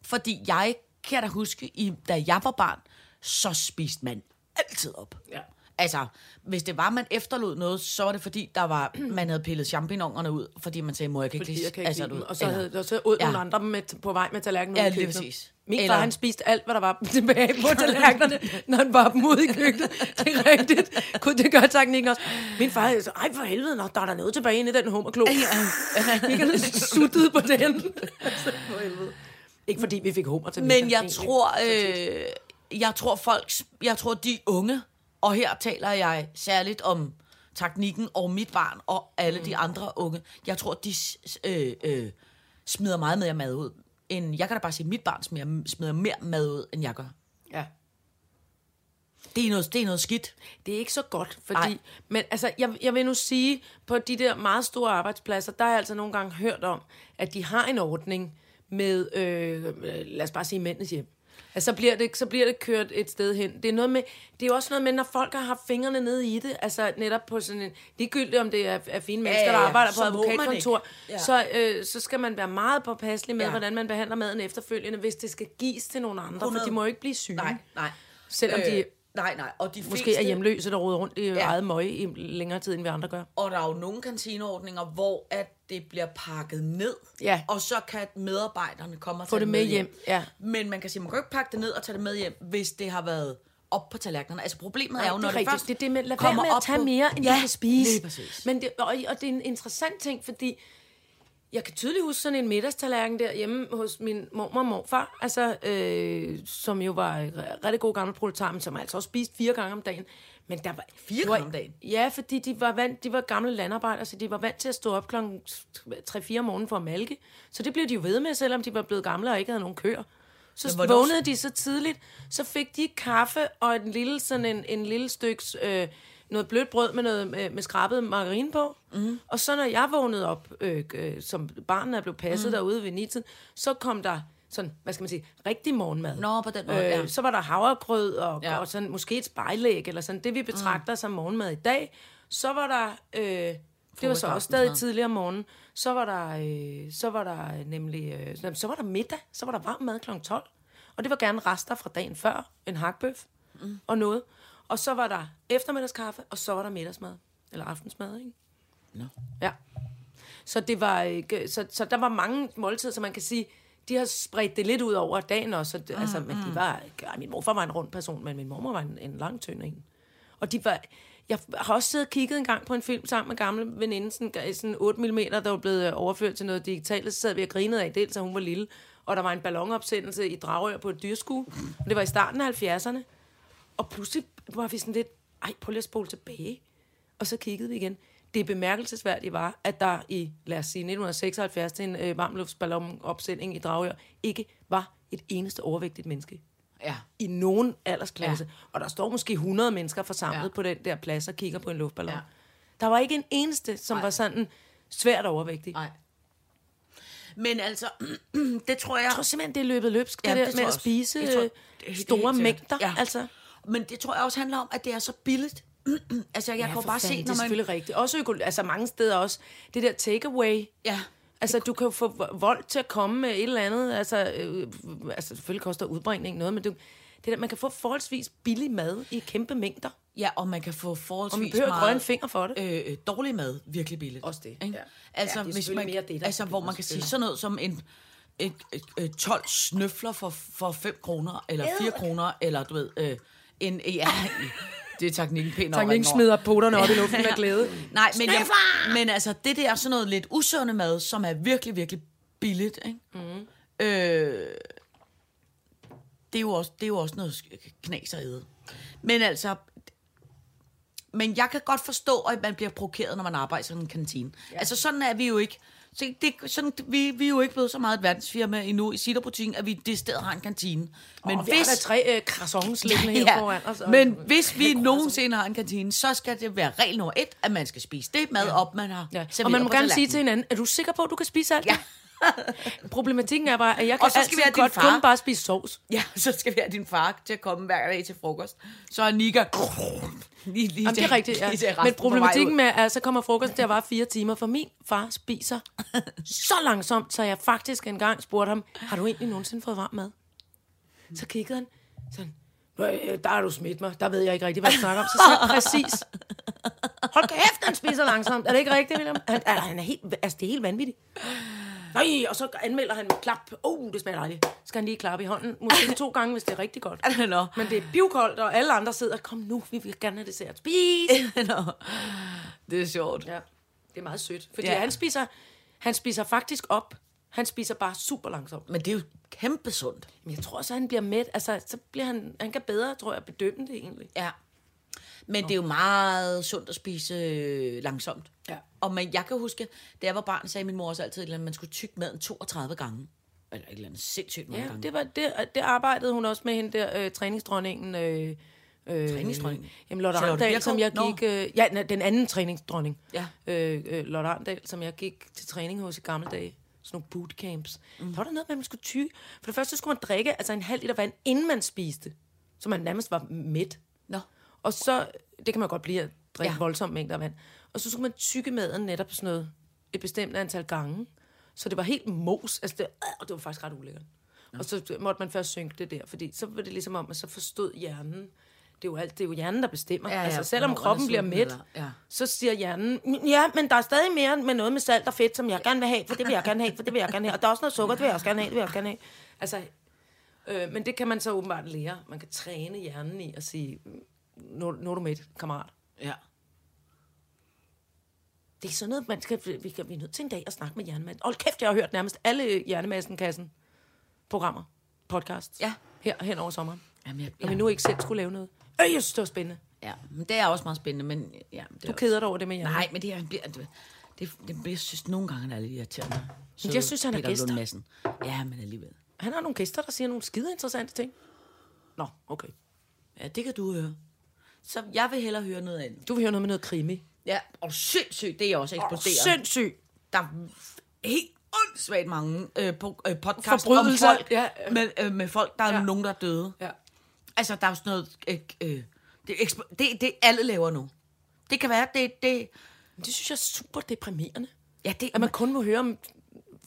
Fordi jeg kan da huske, i, da jeg var barn, så spiste man altid op. Ja. Altså, hvis det var, man efterlod noget, så var det fordi, der var, man havde pillet champignonerne ud, fordi man sagde, mor, jeg kan ikke Fordi jeg kan ikke altså, lide dem. Og så, eller- havde, og så ud Ja. nogle andre med, på vej med tallerkenen Ja, ud i køkkenet. præcis. Min Eller- far, han spiste alt, hvad der var tilbage på tallerkenerne, når han var dem ud i køkkenet. Det er rigtigt. Kunne det gøre teknikken også. Min far sagde, ej for helvede, nå, der er der noget tilbage inde i den hummerklo. Ikke han suttede på den. Altså, for helvede. Ikke fordi vi fik hummer til Men jeg tror, øh, jeg tror folk, jeg tror de unge, og her taler jeg særligt om teknikken og mit barn og alle mm. de andre unge, jeg tror, de øh, øh, smider meget mere mad ud. End, jeg kan da bare sige, at mit barn smider, smider mere mad ud, end jeg gør. Ja. Det er noget, det er noget skidt. Det er ikke så godt, fordi... Ej. Men altså, jeg, jeg vil nu sige, på de der meget store arbejdspladser, der har jeg altså nogle gange hørt om, at de har en ordning med, øh, øh, lad os bare sige, mændenes hjem. Altså, så bliver, det, så bliver det kørt et sted hen. Det er, noget med, det er også noget med, når folk har haft fingrene nede i det, altså netop på sådan en, ligegyldigt om det er, er fine mennesker, ja, der ja, arbejder på så advokatkontor. Ja. så, øh, så skal man være meget påpasselig med, Ja. hvordan man behandler maden efterfølgende, hvis det skal gives til nogle andre, for 100. de må jo ikke blive syge. Nej, nej. Selvom de Nej, nej. Og de måske fleste, er hjemløse, der roder rundt i ja. Eget møg i længere tid, end vi andre gør. Og der er jo nogle kantineordninger, hvor at det bliver pakket ned, Ja. og så kan medarbejderne komme og Få tage det med hjem, ja. Men man kan sige, man kan jo ikke pakke det ned og tage det med hjem, hvis det har været op på tallerkenerne. Altså problemet Nej, er jo, når det det, først det det med, lad kommer med at op tage på- mere, end ja, du kan spise. Men det, og, og det er en interessant ting, fordi jeg kan tydeligt huske sådan en middagstallerken derhjemme hos min mormor og morfar, altså, øh, som jo var rigtig god gammel proletar, men som altså også spiste fire gange om dagen. Men der var, Fire gange om dagen? Ja, fordi de var, vant, de var gamle landarbejdere, så de var vant til at stå op klokken 3-4 om morgenen for at malke. Så det blev de jo ved med, selvom de var blevet gamle og ikke havde nogen køer. Så vågnede de så tidligt, så fik de kaffe og en lille, sådan en, en lille styks, øh, noget blødt brød med, noget, med, med skrabet margarine på. Mm. Og så når jeg vågnede op, øh, øh, som barnet er blevet passet mm. derude ved nitiden, så kom der sådan, hvad skal man sige, rigtig morgenmad. Nå, på den måde, ja. Så var der havregrød og, ja. Ja. og sådan, måske et spejlæg, eller sådan det, vi betragter mm. som morgenmad i dag. Så var der, øh, det var så også stadig aftensmad. tidligere om morgenen, så var der, øh, så var der øh, nemlig, øh, sådan- så var der middag, så var der varm mad kl. 12. Og det var gerne rester fra dagen før, en hakbøf mm. og noget. Og så var der eftermiddagskaffe, og så var der middagsmad, eller aftensmad, ikke? Nå. Ja. Så det var ikke, så, så der var mange måltider, så man kan sige, de har spredt det lidt ud over dagen også. Mm, altså, men de var, ej, min morfar var en rund person, men min mormor var en, en lang tynd en. Og de var, jeg har også siddet og kigget en gang på en film sammen med gamle veninde, sådan, sådan 8 mm, der var blevet øh, overført til noget digitalt. Så sad vi og grinede af, dels at hun var lille, og der var en ballonopsendelse i Dragør på et dyrskue. Og det var i starten af 70'erne. Og pludselig var vi sådan lidt, ej, prøv lige at spole tilbage. Og så kiggede vi igen. Det bemærkelsesværdige var, at der i, lad os sige, 1976 til en øh, varmluftsballonopsending i Dragør, ikke var et eneste overvægtigt menneske Ja. i nogen aldersklasse. Ja. Og der står måske 100 mennesker forsamlet ja. På den der plads og kigger på en luftballon. Ja. Der var ikke en eneste, som Nej. var sådan svært overvægtig. Nej. Men altså, det tror jeg... Jeg tror simpelthen, det er løbet løbsk, det, Ja, der det med tror at spise tror, øh, det det store mængder. Ja. Altså, Men det tror jeg også handler om, at det er så billigt. altså, jeg ja, kan jo bare fanden, se, det når er man... selvfølgelig rigtigt. Også øko, altså mange steder også. Det der takeaway. Ja, Altså, du kan jo få vold til at komme med et eller andet. Altså, øh, altså selvfølgelig koster udbringning noget, men du, det der, man kan få forholdsvis billig mad i kæmpe mængder. ja, og man kan få Og man forholdsvis behøver røre en meget finger for det. øh, øh, dårlig mad virkelig billigt. Også det, Ikke? ja. Altså, Ja, det er hvis man, mere det, der altså er hvor man kan sige sådan noget som en et, et, et 12 snøfler for, for 5 kroner, eller 4 kroner, eller du ved, øh, en, ja, det er teknikken pænt Teknikken smider poterne op i luften af glæde. Nej, men, jeg, men altså, det der er sådan noget lidt usunde mad, som er virkelig, virkelig billigt, ikke? Mm. Øh, det, er jo også, det er jo også noget knas at æde. Men altså, men jeg kan godt forstå, at man bliver provokeret, når man arbejder i sådan en kantine. Ja. Altså, sådan er vi jo ikke. Så det, sådan, vi, vi er jo ikke blevet så meget et verdensfirma endnu i Citterbutikken, at vi det sted har en kantine. Men Og vi har tre øh, croissants liggende her foran os. og- men hvis vi nogensinde har en kantine, så skal det være regel nummer et, at man skal spise det mad op, man har Ja. Og man må gerne sige til hinanden, er du sikker på, at du kan spise alt Ja. Problematikken er bare, at jeg Og kan så skal vi have godt kun bare spise sovs. Ja, så skal vi have din far til at komme hver dag til frokost. Så er Nika... Lige, lige Jamen, det er rigtigt, ja. Men problematikken med, at så kommer frokosten til at vare fire timer, for min far spiser så langsomt, så jeg faktisk engang spurgte ham, har du egentlig nogensinde fået varm mad? Så kiggede han sådan, "Nå, øh, der er du smidt mig, der ved jeg ikke rigtig, hvad du snakker om. Så sagde præcis, hold kæft, han spiser langsomt. Er det ikke rigtigt, William? Han, er, han er helt, altså, det er helt vanvittigt. Nej, og så anmelder han med klap. Oh, det smager dejligt. Så skal han lige klappe i hånden. Måske to gange, hvis det er rigtig godt. Nå. Men det er bivkoldt, og alle andre sidder, kom nu, vi vil gerne have dessert. Spis! Nå. Det er sjovt. Ja, det er meget sødt. Fordi Ja. han, spiser, han spiser faktisk op. Han spiser bare super langsomt. Men det er jo kæmpe sundt. Men jeg tror at han bliver mæt. Altså, så bliver han, han kan bedre, tror jeg, bedømme det egentlig. Ja. Men det er jo meget sundt at spise øh, langsomt. Ja. Og man, jeg kan huske, da jeg var barn, sagde min mor også altid, at man skulle tygge maden 32 gange. Eller et eller andet sindssygt mange Ja, gange. det, var, det, det arbejdede hun også med hende der, øh, træningsdronningen, øh, Øh, Træningsdronning? Jamen, Lotte Arndal, som jeg gik... Øh, ja, den anden træningsdronning. Ja. Øh, øh, Lotte Arndal, som jeg gik til træning hos i gamle dage. Sådan nogle bootcamps. Mm. Der var der noget med, at man skulle tyge. For det første skulle man drikke altså en halv liter vand, inden man spiste. Så man nærmest var mæt. Nå. Og så, det kan man godt blive at drikke Ja. voldsomme mængder vand. Og så skulle man tykke maden netop sådan noget, et bestemt antal gange. Så det var helt mos. Altså det, øh, og det var faktisk ret ulækkert. Ja. Og så måtte man først synke det der, fordi så var det ligesom om, at så forstod hjernen, det er jo, alt, det er jo hjernen, der bestemmer. Ja, Ja, altså, selvom kroppen er bliver mæt, eller- ja. så siger hjernen, ja, men der er stadig mere med noget med salt og fedt, som jeg gerne vil have, for det vil jeg gerne have, for det vil jeg gerne have. Og der er også noget sukker, det vil jeg også gerne have, det vil jeg også gerne have. Altså, øh, men det kan man så åbenbart lære. Man kan træne hjernen i at sige, nu, nu er du med, kammerat. Ja. Det er sådan noget, man skal, vi, kan, vi er nødt til en dag at snakke med hjernemassen. Hold kæft, jeg har hørt nærmest alle hjernemassen-kassen programmer, podcasts, Ja. her hen over sommeren. Jamen, jeg, Når vi nu ikke selv skulle lave noget. Øh, jeg synes, det var spændende. Ja, men det er også meget spændende, men... Ja, det Du er keder dig over det med hjernen. Nej, men det er... Det, det, det, det, jeg synes, nogle gange er det lidt irriterende. Søde jeg synes, han er gæster. Ja, men alligevel. Han har nogle gæster, der siger nogle skide interessante ting. Nå, okay. Ja, det kan du høre. Så jeg vil hellere høre noget andet. Du vil høre noget med noget krimi. Ja, og sindssygt, det er også eksploderet. Sindssygt. Der er helt åndssvagt mange øh, på, øh, podcasts om folk, ja. med, øh, med folk, der er Ja. nogen, der er døde. Ja. Altså, der er jo sådan noget... Øh, øh, det, det, det alle laver nu. Det kan være, det... det Men det synes jeg er super deprimerende. ja, det, At man kun må høre om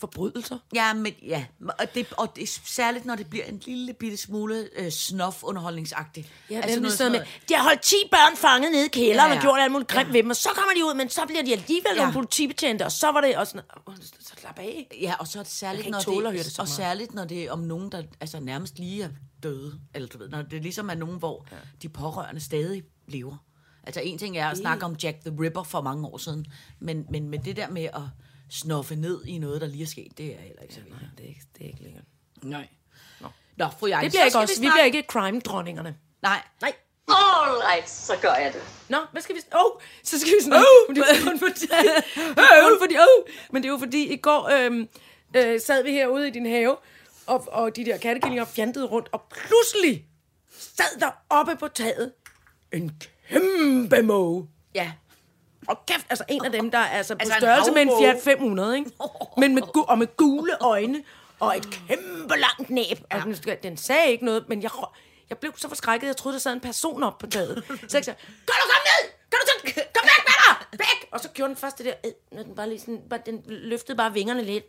forbrydelser. Ja, men ja, og det, og det særligt, når det bliver en lille bitte smule øh, snof-underholdningsagtigt. Ja, altså noget sådan med, de har holdt 10 børn fanget nede i kælderen Ja, ja, og gjort alt muligt grimt ja. ved dem, og så kommer de ud, men så bliver de alligevel Ja. nogle politibetjente, og så var det også sådan, "Åh, så slap af. Ja, og så er det særligt, når det, det og meget. særligt, når det er om nogen, der altså, nærmest lige er døde. Eller du ved, når det ligesom er nogen, hvor ja. de pårørende stadig lever. Altså en ting er at snakke om Jack the Ripper for mange år siden, men, men, men det der med at snoffe ned i noget, der lige er sket, det er heller ikke så Nej, vildt. det er ikke, det er ikke længere. Nej. Nå, Nå fru Ejle, Det bliver ikke os. Vi, snakke- bliver ikke crime-dronningerne. Nej, Nej. All right, så gør jeg det. Nå, hvad skal vi... Åh, oh, så skal vi snakke... Oh, det er kun fordi... oh, fordi oh. Men det er jo fordi, i går øhm, øh, sad vi herude i din have, og, og de der kattekillinger fjantede rundt, og pludselig sad der oppe på taget en kæmpe måge. ja. Og kæft, altså en af dem, der er altså på Altså en størrelse med en. Fiat 500, ikke? Men med, og med gule øjne, og et kæmpe langt næb. Og den, den sagde ikke noget, men jeg, jeg blev så forskrækket, jeg troede, der sad en person op på taget. Så jeg sagde, kan du komme ned? Kan du så, kom væk med dig! Væk! Og så gjorde den først det der, når den bare lige sådan, bare, den løftede bare vingerne lidt,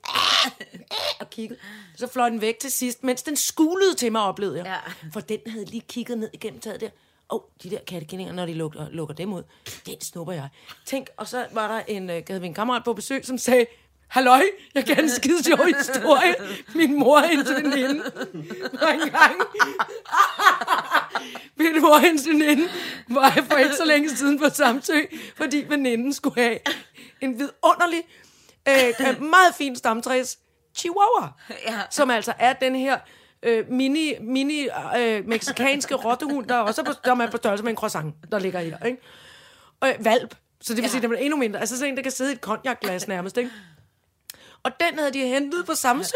og kiggede. Så fløj den væk til sidst, mens den skulede til mig, oplevede jeg. Ja. For den havde lige kigget ned igennem taget der. Åh, oh, de der kattekillinger, når de lukker, lukker dem ud, den snupper jeg. Tænk, og så var der en, øh, havde en kammerat på besøg, som sagde, Halløj, jeg kan en skide sjov historie. Min mor er hendes veninde. Og engang, min mor og hendes veninde var jeg for ikke så længe siden på Samsø, fordi veninden skulle have en vidunderlig, øh, meget fin stamtræs chihuahua, Ja. som altså er den her øh, mini, mini øh, meksikanske rottehund, der også er på, der er på størrelse med en croissant, der ligger her, ikke? Og øh, valp, så det vil ja. sige, at den er endnu mindre. Altså sådan en, der kan sidde i et konjakglas nærmest, ikke? Og den havde de hentet på Samsø,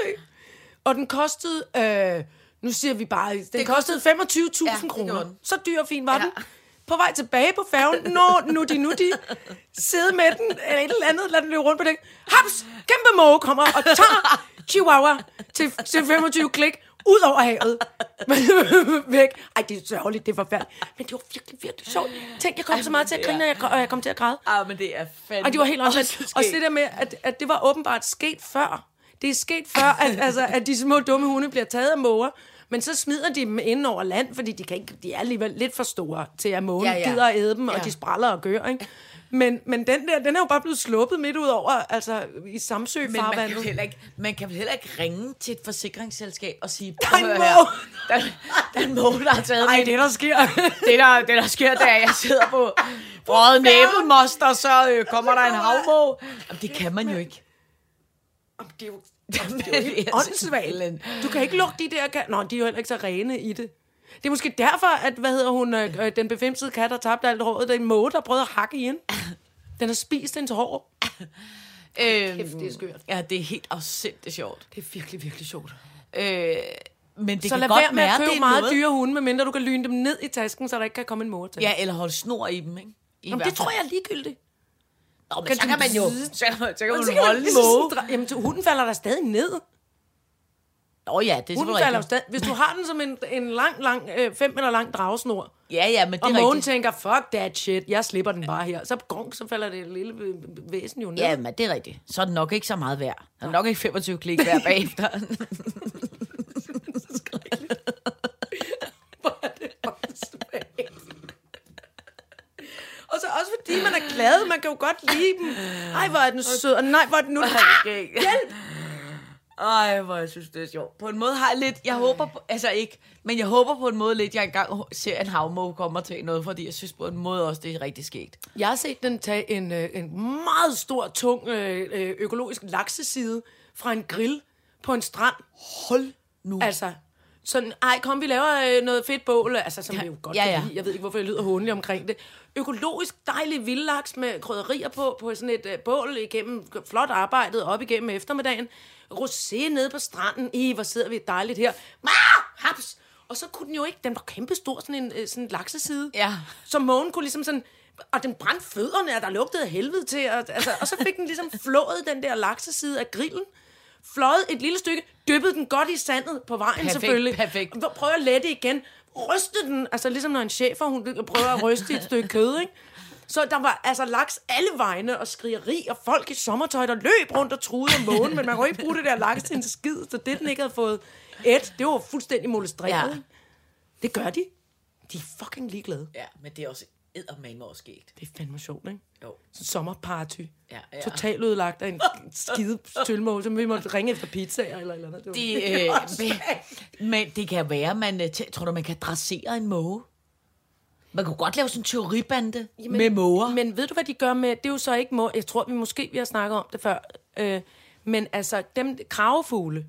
og den kostede, øh, nu siger vi bare, den det kostede 25.000 Ja, kroner. den. Så dyr og fin var Ja. den. På vej tilbage på færgen, når nu de nu de sidde med den, eller et eller andet, lad den løbe rundt på det. Haps! Kæmpe måge kommer og tager Chihuahua til, til 25 klik ud over havet. Væk. Ej, det er sørgeligt, det er forfærdeligt. Men det var virkelig, virkelig sjovt. Tænk, jeg kom så meget til at grine, og jeg, og jeg kom til at græde. Ah, men det er fandme... Og det var helt også. Også det der med, at, at det var åbenbart sket før. Det er sket før, at, altså, at de små dumme hunde bliver taget af måger. Men så smider de dem ind over land, fordi de, kan ikke, de er alligevel lidt for store til, at mågen Ja, ja, gider at æde dem, og Ja. de spræller og gør. Ikke? Men, men den der, den er jo bare blevet sluppet midt ud over, altså i Samsø Men man kan, vel heller ikke, man kan vel heller ikke ringe til et forsikringsselskab og sige, Der er en her. Der, der er en måge, der har taget Ej, mit det der sker. det der, det der sker, da jeg sidder på brødet næbelmoster, så øh, kommer der en havmåge. Jamen, det kan man jo ikke. Jamen, det er jo, jamen, det er jo helt åndssvagt. Du kan ikke lukke de der... Nå, de er jo heller ikke så rene i det. Det er måske derfor, at, hvad hedder hun, øh, øh, den befimsede kat har tabt alt håret. Det er en måge, der prøvede at hakke i hende. Den har spist hendes hår. Øhm, Kæft, det er skørt. Ja, det er helt afsindigt sjovt. Det er virkelig, virkelig sjovt. Øh, Men det så kan lad godt være med at det købe er meget noget. dyre hunde, medmindre du kan lyne dem ned i tasken, så der ikke kan komme en mor til. Ja, eller holde snor i dem, ikke? I Jamen, det tror jeg er ligegyldigt. Nå, men Kan så kan man jo... Så, så kan man holde en lige så måge. Jamen, hunden falder der stadig ned. Nå ja, det er Hunden falder jo stadig... Hvis du har den som en, en lang, lang, øh, fem meter lang dragesnor, Ja, ja, men det og er mågen rigtigt. tænker, fuck that shit, jeg slipper den bare her. Så gong, så falder det lille væsen jo ned. Ja, men det er rigtigt. Så er det nok ikke så meget værd. Der er nok ikke 25 klik værd bagefter. Og så også fordi man er glad, man kan jo godt lide dem. Ej, hvor er den sød, og nej, hvor er den nu... Hjælp! Ej, hvor jeg synes, det er sjovt. På en måde har jeg lidt... Jeg håber på... Altså ikke... Men jeg håber på en måde lidt, jeg engang ser en havmåge kommer til noget, fordi jeg synes på en måde også, det er rigtig skægt. Jeg har set den tage en, øh, en meget stor, tung øh, øh, økologisk lakseside fra en grill på en strand. Hold nu. Altså, sådan, ej, kom, vi laver øh, noget fedt bål, altså, som ja, vi jo godt ja, ja. kan lide. Jeg ved ikke, hvorfor jeg lyder håndelig omkring det. Økologisk dejlig vildlaks med krydderier på, på sådan et øh, bål igennem, flot arbejdet op igennem eftermiddagen. Rosé nede på stranden. I, hvor sidder vi dejligt her. Ah, haps! Og så kunne den jo ikke, den var kæmpestor, sådan en øh, sådan en lakseside. Ja. Så mågen kunne ligesom sådan, og den brændte fødderne, og der lugtede helvede til, og, altså, og så fik den ligesom flået den der lakseside af grillen, fløjet et lille stykke, dyppede den godt i sandet på vejen Perfekt, selvfølgelig. perfekt. Og Prøv at lette igen, ryste den, altså ligesom når en chef, hun prøver at ryste et stykke kød, ikke? Så der var altså laks alle vegne og skrigeri, og folk i sommertøj, der løb rundt og truede om månen, men man kunne ikke bruge det der laks til en skid, så det den ikke havde fået et, det var fuldstændig molestreret. Ja. Det gør de. De er fucking ligeglade. Ja, men det er også eddermame også skægt. Det er fandme sjovt, ikke? Jo. Så sommerparty. Ja, ja. Totalt udlagt af en skide tølmål, som vi måtte ringe efter pizzaer eller eller andet. Det var Det, øh, men, men det kan være, man, øh, tror du, man kan dressere en måge? Man kunne godt lave sådan en teoribande Jamen, med måger. Men, ved du, hvad de gør med... Det er jo så ikke må. Jeg tror, vi måske vi har snakket om det før. Øh, men altså, dem kravefugle,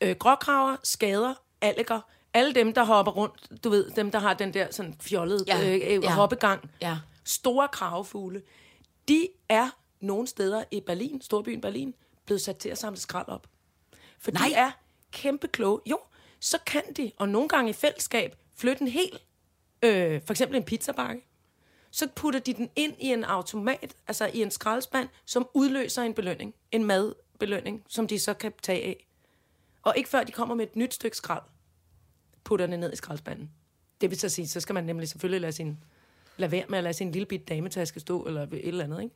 øh, gråkraver, skader, alliger, alle dem, der hopper rundt, du ved, dem, der har den der sådan fjollede ja, øh, øh, ja. hoppegang, Ja. store kravefugle, de er nogle steder i Berlin, storbyen Berlin, blevet sat til at samle skrald op. For Nej. de er kæmpe kloge. Jo, så kan de, og nogle gange i fællesskab, flytte en hel, øh, for eksempel en pizzabakke. Så putter de den ind i en automat, altså i en skraldespand, som udløser en belønning. En madbelønning, som de så kan tage af. Og ikke før de kommer med et nyt stykke skrald, putter det ned i skraldespanden. Det vil så sige, så skal man nemlig selvfølgelig lade sin lade være med at lade sin lille bit dametaske stå, eller et eller andet, ikke?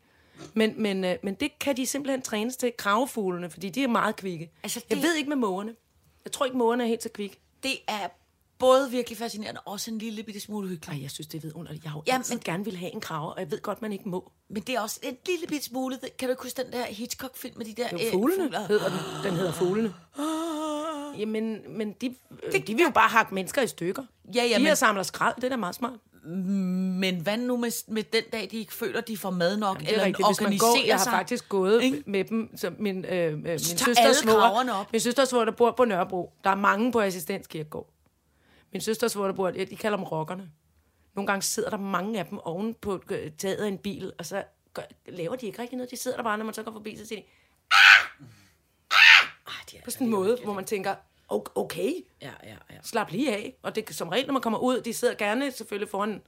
Men, men, øh, men det kan de simpelthen trænes til, kravefuglene, fordi de er meget kvikke. Altså, Jeg det- ved ikke med mågerne. Jeg tror ikke, mågerne er helt så kvikke. det er både virkelig fascinerende og også en lille bitte smule hyggeligt. Ej, jeg synes, det er vidunderligt. Jeg har jo Ja, men- gerne vil have en krave, og jeg ved godt, man ikke må. Men det er også en lille bitte smule... Kan du ikke huske den der Hitchcock-film med de der... Det er jo øh, fuglene, fugler? hedder den. Den hedder fuglene. Jamen, men de, øh, de vil jo bare hakke mennesker i stykker. Ja, ja, de men- samler skrald, det er da meget smart. Men hvad nu med, med den dag, de ikke føler, de får mad nok? Det er eller rigtigt, hvis man organiserer går, jeg har sig? faktisk gået Ikke? med dem, så min, øh, øh, min søsters op. min søsters svoger, der bor på Nørrebro. Der er mange på assistenskirkegård. Min søsters svoger, der bor, de kalder dem rockerne. Nogle gange sidder der mange af dem oven på øh, taget af en bil, og så gør, laver de ikke rigtig noget. De sidder der bare, når man så går forbi, så siger de, Ah, de er på sådan en måde, hvor man tænker, "O- okay, Ja, ja, ja. slap lige af. Og det som regel, når man kommer ud, de sidder gerne selvfølgelig foran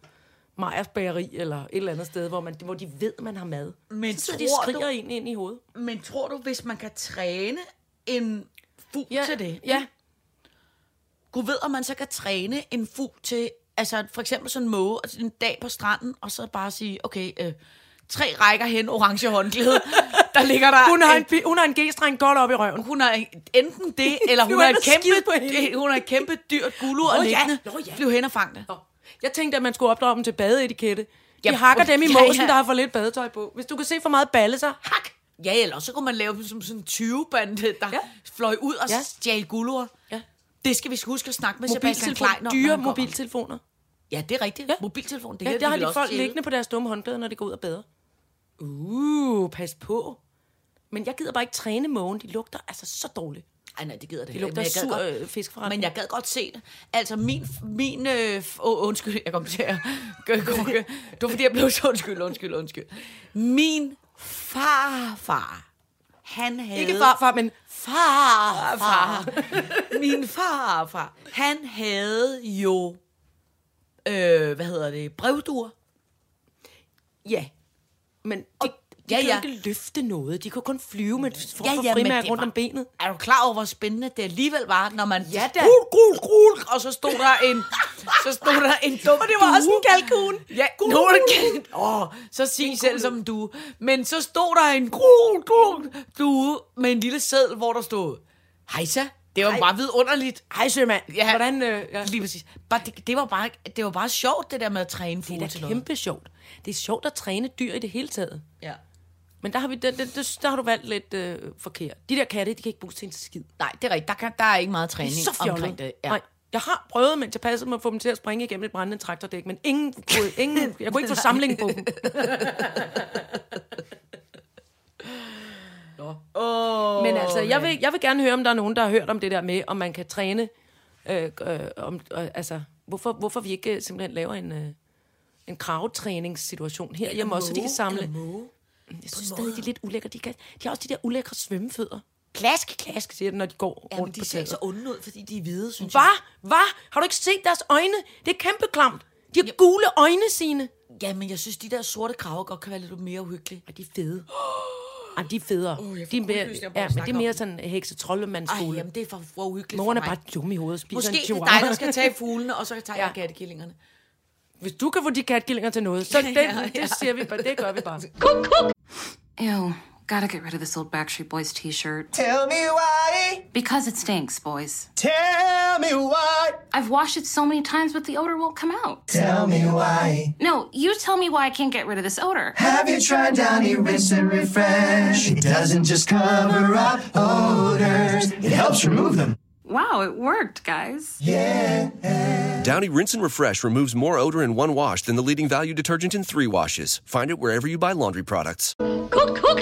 Majers bageri eller et eller andet sted, hvor, man, hvor de ved, man har mad. Men så de tror og skriger du- ind, ind i hovedet. Men tror du, hvis man kan træne en fugl Ja, til det? Ja, Gud ved, om man så kan træne en fugl til, altså for eksempel sådan en måge, altså en dag på stranden, og så bare sige, okay, øh, tre rækker hen, orange håndklæde, der ligger der... Hun har en, pi- hun har en G-streng godt op i røven. hun har enten det, eller hun har et kæmpe, hun har et kæmpe dyrt gulu og ja, liggende. nå ja. Flyv hen og fang det. Nå, Jeg tænkte, at man skulle opdrage dem til badeetikette. De Ja, hakker dem i ja, måsen, ja. der har for lidt badetøj på. Hvis du kan se for meget balle, så hak! Ja, eller så kunne man lave dem som sådan en 20-bande, der ja. Ja. fløj ud og ja. Ja. stjal guluer. Det skal vi huske at snakke med Sebastian Klein om. dyre mobiltelefoner. Ja, det er rigtigt. Ja. Mobiltelefon, det Ja, der har de folk liggende på deres dumme håndklæder, når de går ud og bader. Uh, pas på. Men jeg gider bare ikke træne mågen. De lugter altså så dårligt. Ej, nej, det gider det De heller lugter sur godt- øh, fiskforretning. Men jeg gad godt se det. Altså, min... min øh, oh, undskyld, jeg kom til at... Gør, gør, gør. Det var, fordi jeg blev så... Undskyld, undskyld, undskyld. Min farfar han havde... Ikke farfar, men far, far. Min far, far. Han havde jo, øh, hvad hedder det, brevduer. ja. Men de, Og- de ja, kan ja. ikke løfte noget. De kan kun flyve med for, Ja, ja, det rundt var- om benet. Er du klar over, hvor spændende det alligevel var, når man... Ja da. Grul, grul, grul, og så stod der en... Så stod der en dum Og det var også en kalkun. Ja, er det Åh, så sig selv som en due. Men så stod der en grul, grul due med en lille seddel, hvor der stod... Hejsa, det var Hej. bare vidunderligt. Hej, sømand. Ja. Hvordan... Øh, ja. Lige præcis. Bare, det, det, var bare, det var bare sjovt, det der med at træne Det fugle er da noget. kæmpe sjovt. Det er sjovt at træne dyr i det hele taget. Ja. Men der har, vi, der, der, der, har du valgt lidt øh, forkert. De der katte, de kan ikke bruges til en skid. Nej, det er rigtigt. Der, kan, der er ikke meget Det træning er så omkring det. Ja. Nej, jeg har prøvet, mens jeg passede mig at få dem til at springe igennem et brændende traktordæk, men ingen, kunne- ingen, jeg kunne ikke få samling på dem. Oh, Men altså, jeg vil, jeg vil gerne høre, om der er nogen, der har hørt om det der med, om man kan træne. Øh, øh, om, øh, altså, hvorfor, hvorfor vi ikke øh, simpelthen laver en, øh, en kravetræningssituation her hjemme også, så de kan samle. Jeg synes stadig, de er lidt ulækre. De, kan, de har også de der ulækre svømmefødder. Klask, klask, siger det, når de går Jamen, rundt de på ser så onde ud, fordi de er hvide, synes jeg. Hvad? Hvad? Har du ikke set deres øjne? Det er kæmpe klamt. De har gule øjne, sine. Ja, men jeg synes, de der sorte kraver godt kan være lidt mere uhyggelige. Og de er fede. Ej, de er federe. Får de er mere, ja, men det er mere sådan hekse troldemands Ej, jamen, det er for, for uhyggeligt Moren er for mig. bare dum i hovedet og spiser Måske en det er chihuahua. dig, der skal tage fuglene, og så tager Ja. jeg kattekillingerne. Hvis du kan få de katkillinger til noget, så det, Ja, ja. det siger vi bare, det gør vi bare. Ew, gotta get rid of this old Backstreet Boys t shirt. Tell me why. Because it stinks, boys. Tell me why. I've washed it so many times, but the odor won't come out. Tell me why. No, you tell me why I can't get rid of this odor. Have you tried Downy Rinse and Refresh? It doesn't just cover up odors, it helps remove them. Wow, it worked, guys. Yeah. Downy Rinse and Refresh removes more odor in one wash than the leading value detergent in three washes. Find it wherever you buy laundry products. Kuk, kuk.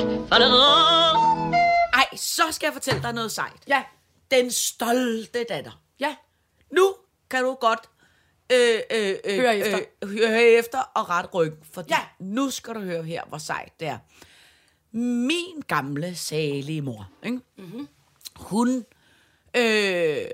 Ej, så skal jeg fortælle dig noget sejt. Ja, Den stolte datter. ja. Nu kan du godt øh, øh, øh, Høre efter. Øh, høre efter og ret ryg. For Ja. nu skal du høre her, hvor sejt det er. Min gamle, salige mor, ikke? Mm-hmm. hun øh,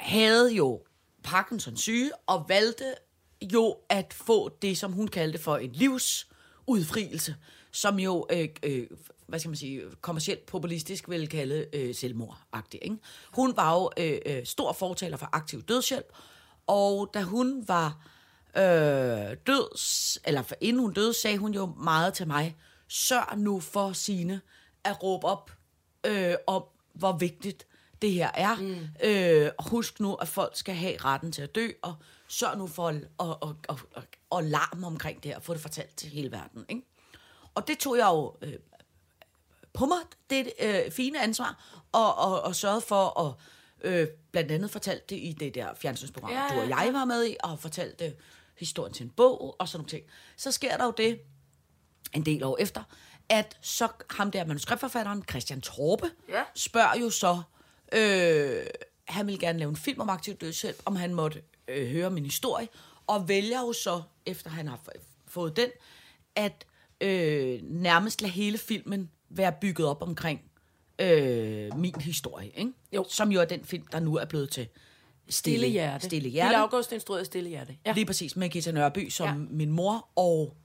havde jo Parkinsons syge og valgte jo at få det, som hun kaldte for en livsudfrielse, som jo, øh, øh, hvad skal man sige, kommercielt populistisk ville kalde øh, selvmordagtig. ikke? Hun var jo øh, øh, stor fortaler for aktiv dødshjælp, og da hun var øh, død, eller for- inden hun døde, sagde hun jo meget til mig, sørg nu for sine at råbe op øh, om, hvor vigtigt det her er. Mm. Øh, husk nu, at folk skal have retten til at dø, og sørg nu for at, og, og, og, og, larme omkring det her, og få det fortalt til hele verden. Ikke? Og det tog jeg jo øh, på mig, det øh, fine ansvar, og, og, og sørgede for at øh, blandt andet fortalt det i det der fjernsynsprogram, ja, Ja, ja, du og jeg var med i, og fortalte det historien til en bog, og sådan nogle ting. Så sker der jo det, en del år efter, at så ham der manuskriptforfatteren, Christian Torpe, Ja. spørger jo så, øh, han vil gerne lave en film om aktiv dødshjælp, om han måtte øh, høre min historie, og vælger jo så, efter han har fået den, at øh, nærmest lade hele filmen være bygget op omkring øh, min historie, ikke? Jo. som jo er den film, der nu er blevet til Stille hjerte. Stille Lille hjerte. August instruerede Stille hjerte. Ja. Lige præcis, med Gita Nørby som Ja. min mor, og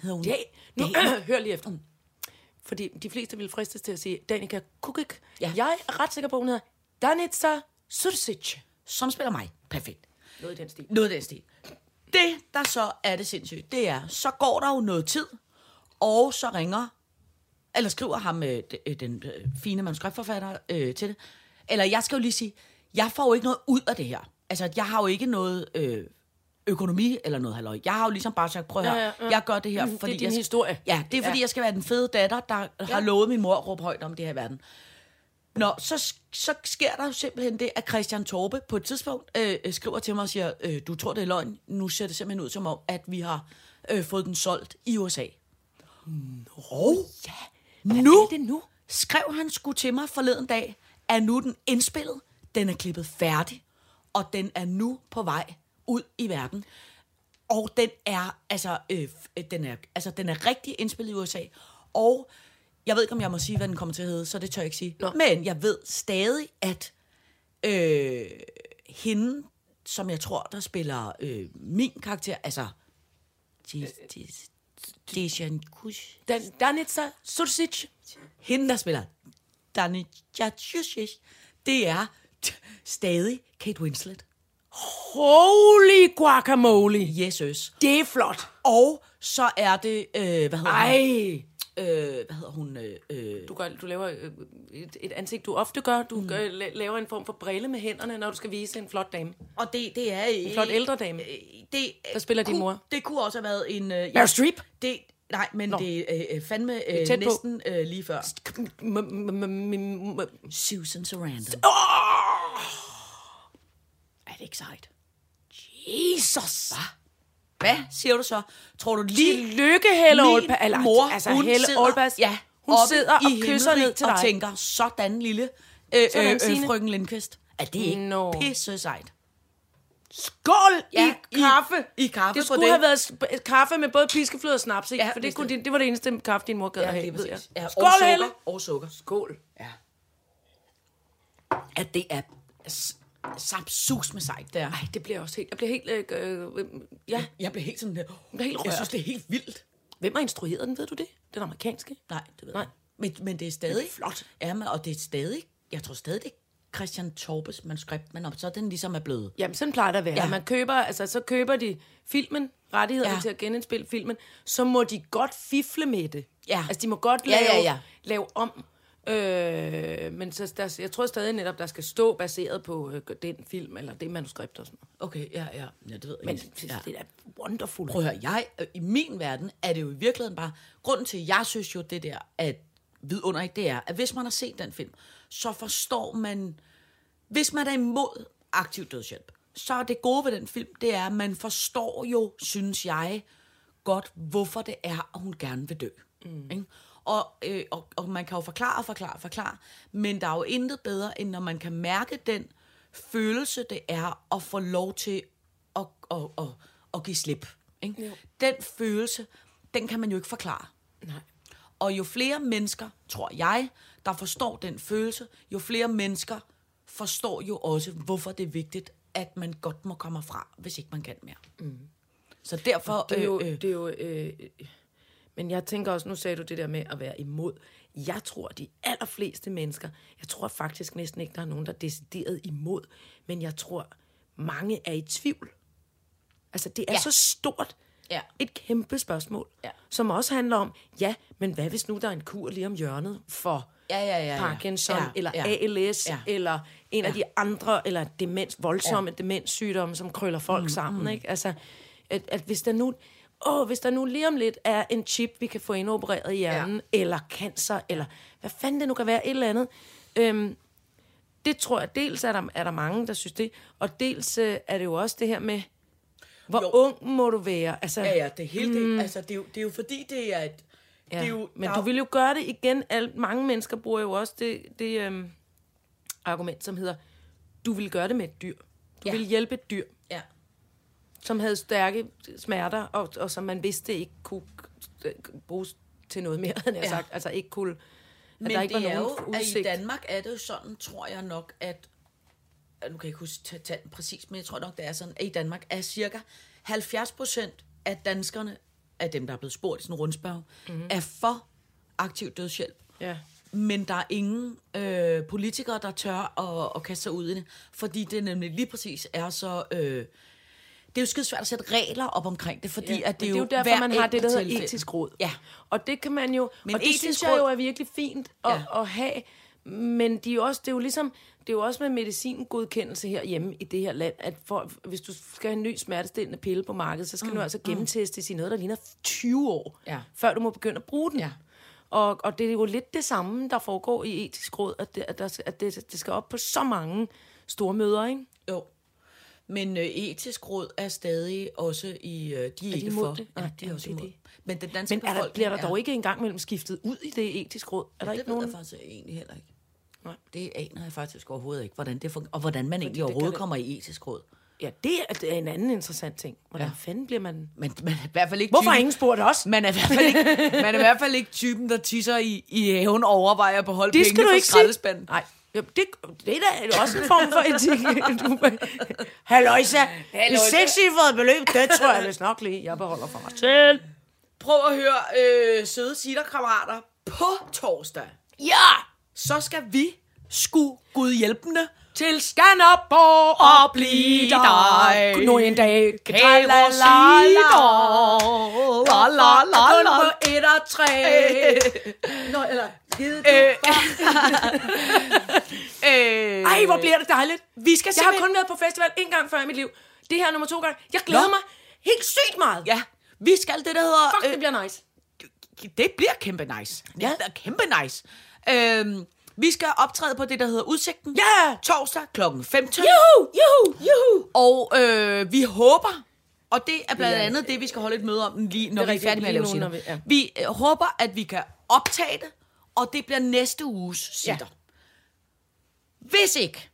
hedder hun? Ja, nu, Danica. hør lige efter. Fordi de fleste vil fristes til at sige Danica Kukik. Ja. Jeg er ret sikker på, at hun hedder Danica Sursic. som spiller mig. Perfekt. Noget i den stil. Noget af den stil. Det, der så er det sindssygt, det er, så går der jo noget tid, og så ringer, eller skriver ham, øh, øh, den øh, fine manuskriptforfatter øh, til det. Eller jeg skal jo lige sige, jeg får jo ikke noget ud af det her. Altså, jeg har jo ikke noget øh, økonomi eller noget halløj. Jeg har jo ligesom bare sagt, prøv at Ja, høre, ja, ja. jeg gør det her, Mm, det er fordi din jeg, historie. Ja, det er fordi, Ja. jeg skal være den fede datter, der har lovet min mor at råbe højt om det her i verden. Nå, så, så sker der jo simpelthen det, at Christian Torpe på et tidspunkt øh, øh, skriver til mig og siger, øh, du tror, det er løgn. Nu ser det simpelthen ud som om, at vi har øh, fået den solgt i USA. Nå, ja. Nu, er det nu? skrev han sgu til mig forleden dag, at nu den indspillet, den er klippet færdig, og den er nu på vej ud i verden. Og den er, altså, øh, f- den er, altså, den er rigtig indspillet i USA. Og Jeg ved ikke, om jeg må sige, hvad den kommer til at hedde, så det tør jeg ikke sige. Nå. Men jeg ved stadig, at øh, hende, som jeg tror, der spiller øh, min karakter, altså... Dejan Kush. Dan, Danica Susic. Hende, der spiller Danica Kush, det er stadig Kate Winslet. Holy guacamole. Jesus. Det er flot. Og så er det, øh, hvad hedder hun? Ej. Øh, hvad hedder hun? Øh, øh, Du, gør, du laver øh, et, et ansigt, du ofte gør. Du mm. gør, la- laver en form for brille med hænderne, når du skal vise en flot dame. og det, det er... En flot ældre dame. Det, Der spiller din kunne, mor. Det kunne også have været en... Øh, Meryl Streep? Det, nej, men Nå. det er øh, fandme øh, er tæt på. næsten øh, lige før. Susan Sarandon. Åh! Er det ikke sejt? Jesus! Hvad siger du så? Tror du lige... Tillykke, Helle Aalberg. Eller, mor, altså, hun Helle sidder, Aalberg, ja, hun sidder og i kysser ned til og dig. tænker, sådan lille øh, Sådan, øh, øh, frøken Lindqvist. Er det ikke Nå. pisse sejt? Skål Ja, i kaffe. i kaffe det skulle det. have været kaffe med både piskefløde og snaps, ikke? Ja, For det, kunne, din- det var det eneste kaffe, din mor gad at Ja, have, jeg. præcis. Ja, Skål, og sukker, Helle! Og sukker. Skål. Ja. At det er sapsus med sejt, der. Ej, det bliver også helt... Jeg bliver helt... Øh, øh, ja, Jeg bliver helt sådan der. bliver helt Jeg synes, rørt. det er helt vildt. hvem har instrueret den, ved du det? Den amerikanske? Nej, det ved Nej. jeg ikke. Men, men det er stadig... Det er flot. Ja, men, og det er stadig... Jeg tror stadig, det er Christian Torbes manuskript, men om så den ligesom er blevet... Jamen, sådan plejer det at være. Ja. Ja. Man køber, altså, så køber de filmen, rettighederne Ja. ja. til at genindspille filmen, så må de godt fifle med det. Ja. Altså, de må godt Ja, lave, ja, ja. lave om. Øh, men så, der, jeg tror stadig netop, der skal stå baseret på øh, den film, eller det manuskript og sådan noget. Okay, ja, ja. Ja, det ved jeg Men ikke. ja. det er da wonderful. Prøv at høre, jeg, øh, i min verden er det jo i virkeligheden bare, grunden til, at jeg synes jo det der, at vidunderligt, det er, at hvis man har set den film, så forstår man, hvis man er imod aktiv dødshjælp, så er det gode ved den film, det er, at man forstår jo, synes jeg, godt, hvorfor det er, at hun gerne vil dø. Mm. Ikke? Og, øh, og, og man kan jo forklare og forklare og forklare, men der er jo intet bedre, end når man kan mærke den følelse, det er at få lov til at, at, at, at give slip. Ikke? Den følelse, den kan man jo ikke forklare. Nej. Og jo flere mennesker, tror jeg, der forstår den følelse, jo flere mennesker forstår jo også, hvorfor det er vigtigt, at man godt må komme fra, hvis ikke man kan mere. Mm. Så derfor... Det er jo... øh, øh, det er jo øh, men jeg tænker også, nu sagde du det der med at være imod. Jeg tror, de allerfleste mennesker, jeg tror faktisk næsten ikke, der er nogen, der er decideret imod, men jeg tror, mange er i tvivl. Altså, det er Ja. ja. så stort Ja. et kæmpe spørgsmål, Ja. som også handler om, ja, men hvad hvis nu der er en kur lige om hjørnet for Ja, ja, ja, ja. Parkinson, Ja, eller ja. ALS, Ja. eller en af de andre, eller demens, voldsomme ja. demenssygdomme, som krøller folk mm, sammen, mm. ikke? Altså, at, at hvis der nu... Åh, hvis der nu lige om lidt er en chip, vi kan få indopereret i hjernen, ja. eller cancer, eller hvad fanden det nu kan være, et eller andet. Øhm, det tror jeg, dels er der, er der mange, der synes det, og dels øh, er det jo også det her med, hvor Jo. ung må du være? Altså, Ja, ja, det helt mm. det. Altså, det er, jo, det er jo fordi, det er et... Ja, det er jo, men er du vil jo gøre det igen. Al, mange mennesker bruger jo også det, det øhm, argument, som hedder, du vil gøre det med et dyr. Du Ja. vil hjælpe et dyr. Som havde stærke smerter, og, og som man vidste ikke kunne øh, bruges til noget mere, havde jeg Ja. sagt. Altså ikke kunne... Men der ikke det var er jo, nogen at i udsigt. Danmark er det jo sådan, tror jeg nok, at nu kan jeg ikke huske ta- tallene præcis, men jeg tror nok, det er sådan, at i Danmark er cirka 70 procent af danskerne, af dem, der er blevet spurgt i sådan en rundspørg, mm-hmm. er for aktiv dødshjælp. Ja. Men der er ingen øh, politikere, der tør at, at kaste sig ud i det, fordi det nemlig lige præcis er så... Øh, det er jo skide svært at sætte regler op omkring det, fordi Ja, at det, men er jo det er jo derfor, man har det, der hedder etisk råd. Ja. Og det kan man jo... Men og det synes jeg jo råd- er virkelig fint at, Ja. at have. Men de er jo også, det er jo ligesom, det er jo også med medicingodkendelse herhjemme i det her land, at for, hvis du skal have en ny smertestillende pille på markedet, så skal mm. du altså gennemtestes i noget, der ligner 20 år, Ja. før du må begynde at bruge den. Ja. Og, og det er jo lidt det samme, der foregår i etisk råd, at det, at der, at det, det skal op på så mange store møder, ikke? Jo. Men øh, etisk råd er stadig også i... Øh, de er, de ikke for. det? Ja, Nej, de er ja, også det er imod. det. Men den danske Men er der, bliver der er, dog ikke engang mellem skiftet ud i det etiske råd? Er der det ikke ved nogen? jeg faktisk egentlig heller ikke. Nej. Det aner jeg faktisk overhovedet ikke, hvordan det fungerer. Og hvordan man egentlig det overhovedet det- kommer i etisk råd. Ja, det er, det er en anden interessant ting. Hvordan ja. fanden bliver man... Men man er i hvert fald ikke Hvorfor har typen, ingen spurgt os? man er, i hvert fald ikke, man er i hvert fald ikke typen, der tisser i, i haven og overvejer på holde Det pengene sige. skraldespanden. Nej, ja, det, det er da også en form for etik. Du- Halløjsa, et sekscifret beløb, det tror jeg vist nok lige, jeg beholder for mig selv. Prøv at høre, øh, søde sitterkammerater. På torsdag, Ja! så skal vi sku Gud hjælpende Til Skanderborg og blive dig. Nu en dag kan Kære la la la. La la la på et og tre. Nå, eller givet Øh, øh, Ej, hvor bliver det dejligt. Vi skal Jeg har kun været på festival en gang før i mit liv. Det her er nummer to gange. Jeg glæder Nå. mig helt sygt meget. Ja, vi skal det, der hedder... Fuck, det bliver nice. det bliver kæmpe nice. Ja. Det bliver kæmpe nice. Øhm, vi skal optræde på det, der hedder Udsigten. Ja! Torsdag kl. 15. Juhu, juhu, juhu. Og øh, vi håber, og det er blandt Ja. andet det, vi skal holde et møde om, lige, når er vi er færdige med at lave sitter. Vi, ja. vi øh, håber, at vi kan optage det, og det bliver næste uges sitter. Hvis ikke,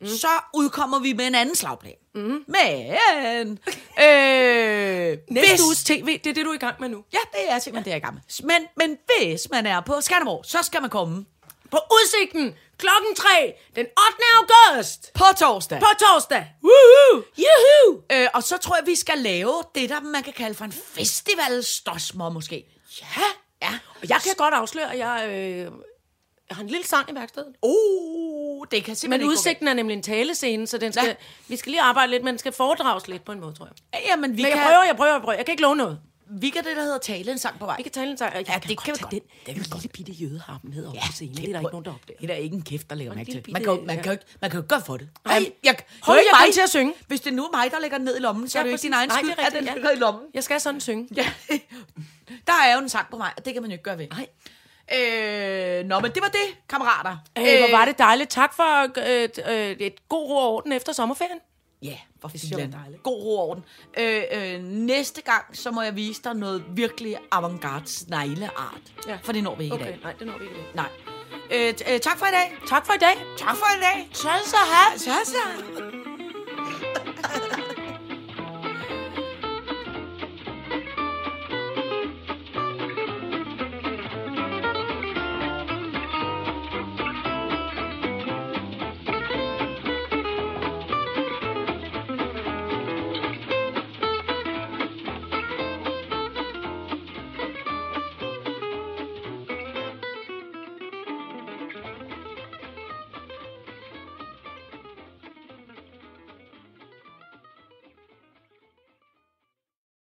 mm. så udkommer vi med en anden slagplan. Mm. Men... Øh, Næste hvis, uges tv, det er det, du er i gang med nu. Ja, det er simpelthen det, jeg er i gang med. Men, men hvis man er på Skanderborg, så skal man komme På udsigten klokken 3 den 8. august. på torsdag. På torsdag. Woohoo! Juhu! Øh, og så tror jeg, vi skal lave det, der man kan kalde for en festivalstosmer måske. Ja. ja. Og jeg kan godt afsløre, at jeg, øh, jeg har en lille sang i værkstedet. Uh, det kan simpelthen Men udsigten er nemlig en talescene, så den skal, Ja. vi skal lige arbejde lidt, men den skal foredrages lidt på en måde, tror jeg. galt. Jamen, vi Men kan, jeg prøver, jeg prøver, jeg prøver. Jeg kan ikke love noget. Vi kan det, der hedder tale en sang på vej. Vi kan tale en sang. Jeg Ja, det kan vi godt Den, Det kan vi godt. lille bitte jødeharm med over på scenen. Det er der ikke nogen, der opdager. Det er der ikke en kæft, der lægger en mærke til. Man kan, man, ja. kan, ikke- man kan jo gøre for det. Ej, Jamen, jeg, det er jo jeg mig. til at synge. Hvis det nu er mig, der lægger den ned i lommen, så Ja, er det jo ikke din egen Nej, det skyld, er at den ja. ligger i lommen. Jeg skal sådan synge. Ja. Der er jo en sang på mig, og det kan man jo ikke gøre ved. Nej. Øh, nå, men det var det, kammerater. Øh, hvor var det dejligt. Tak for øh, øh, et god ro og orden efter sommerferien. Ja, hvor Jeg filan. God ro og orden. Øh, øh, næste gang, så må jeg vise dig noget virkelig avantgarde snegleart. Ja. For det når vi ikke i Okay, dag. nej, det når vi ikke i dag. Nej. Øh, øh, tak for i dag. Tak for i dag. Tak for i dag. Så så have. Så så.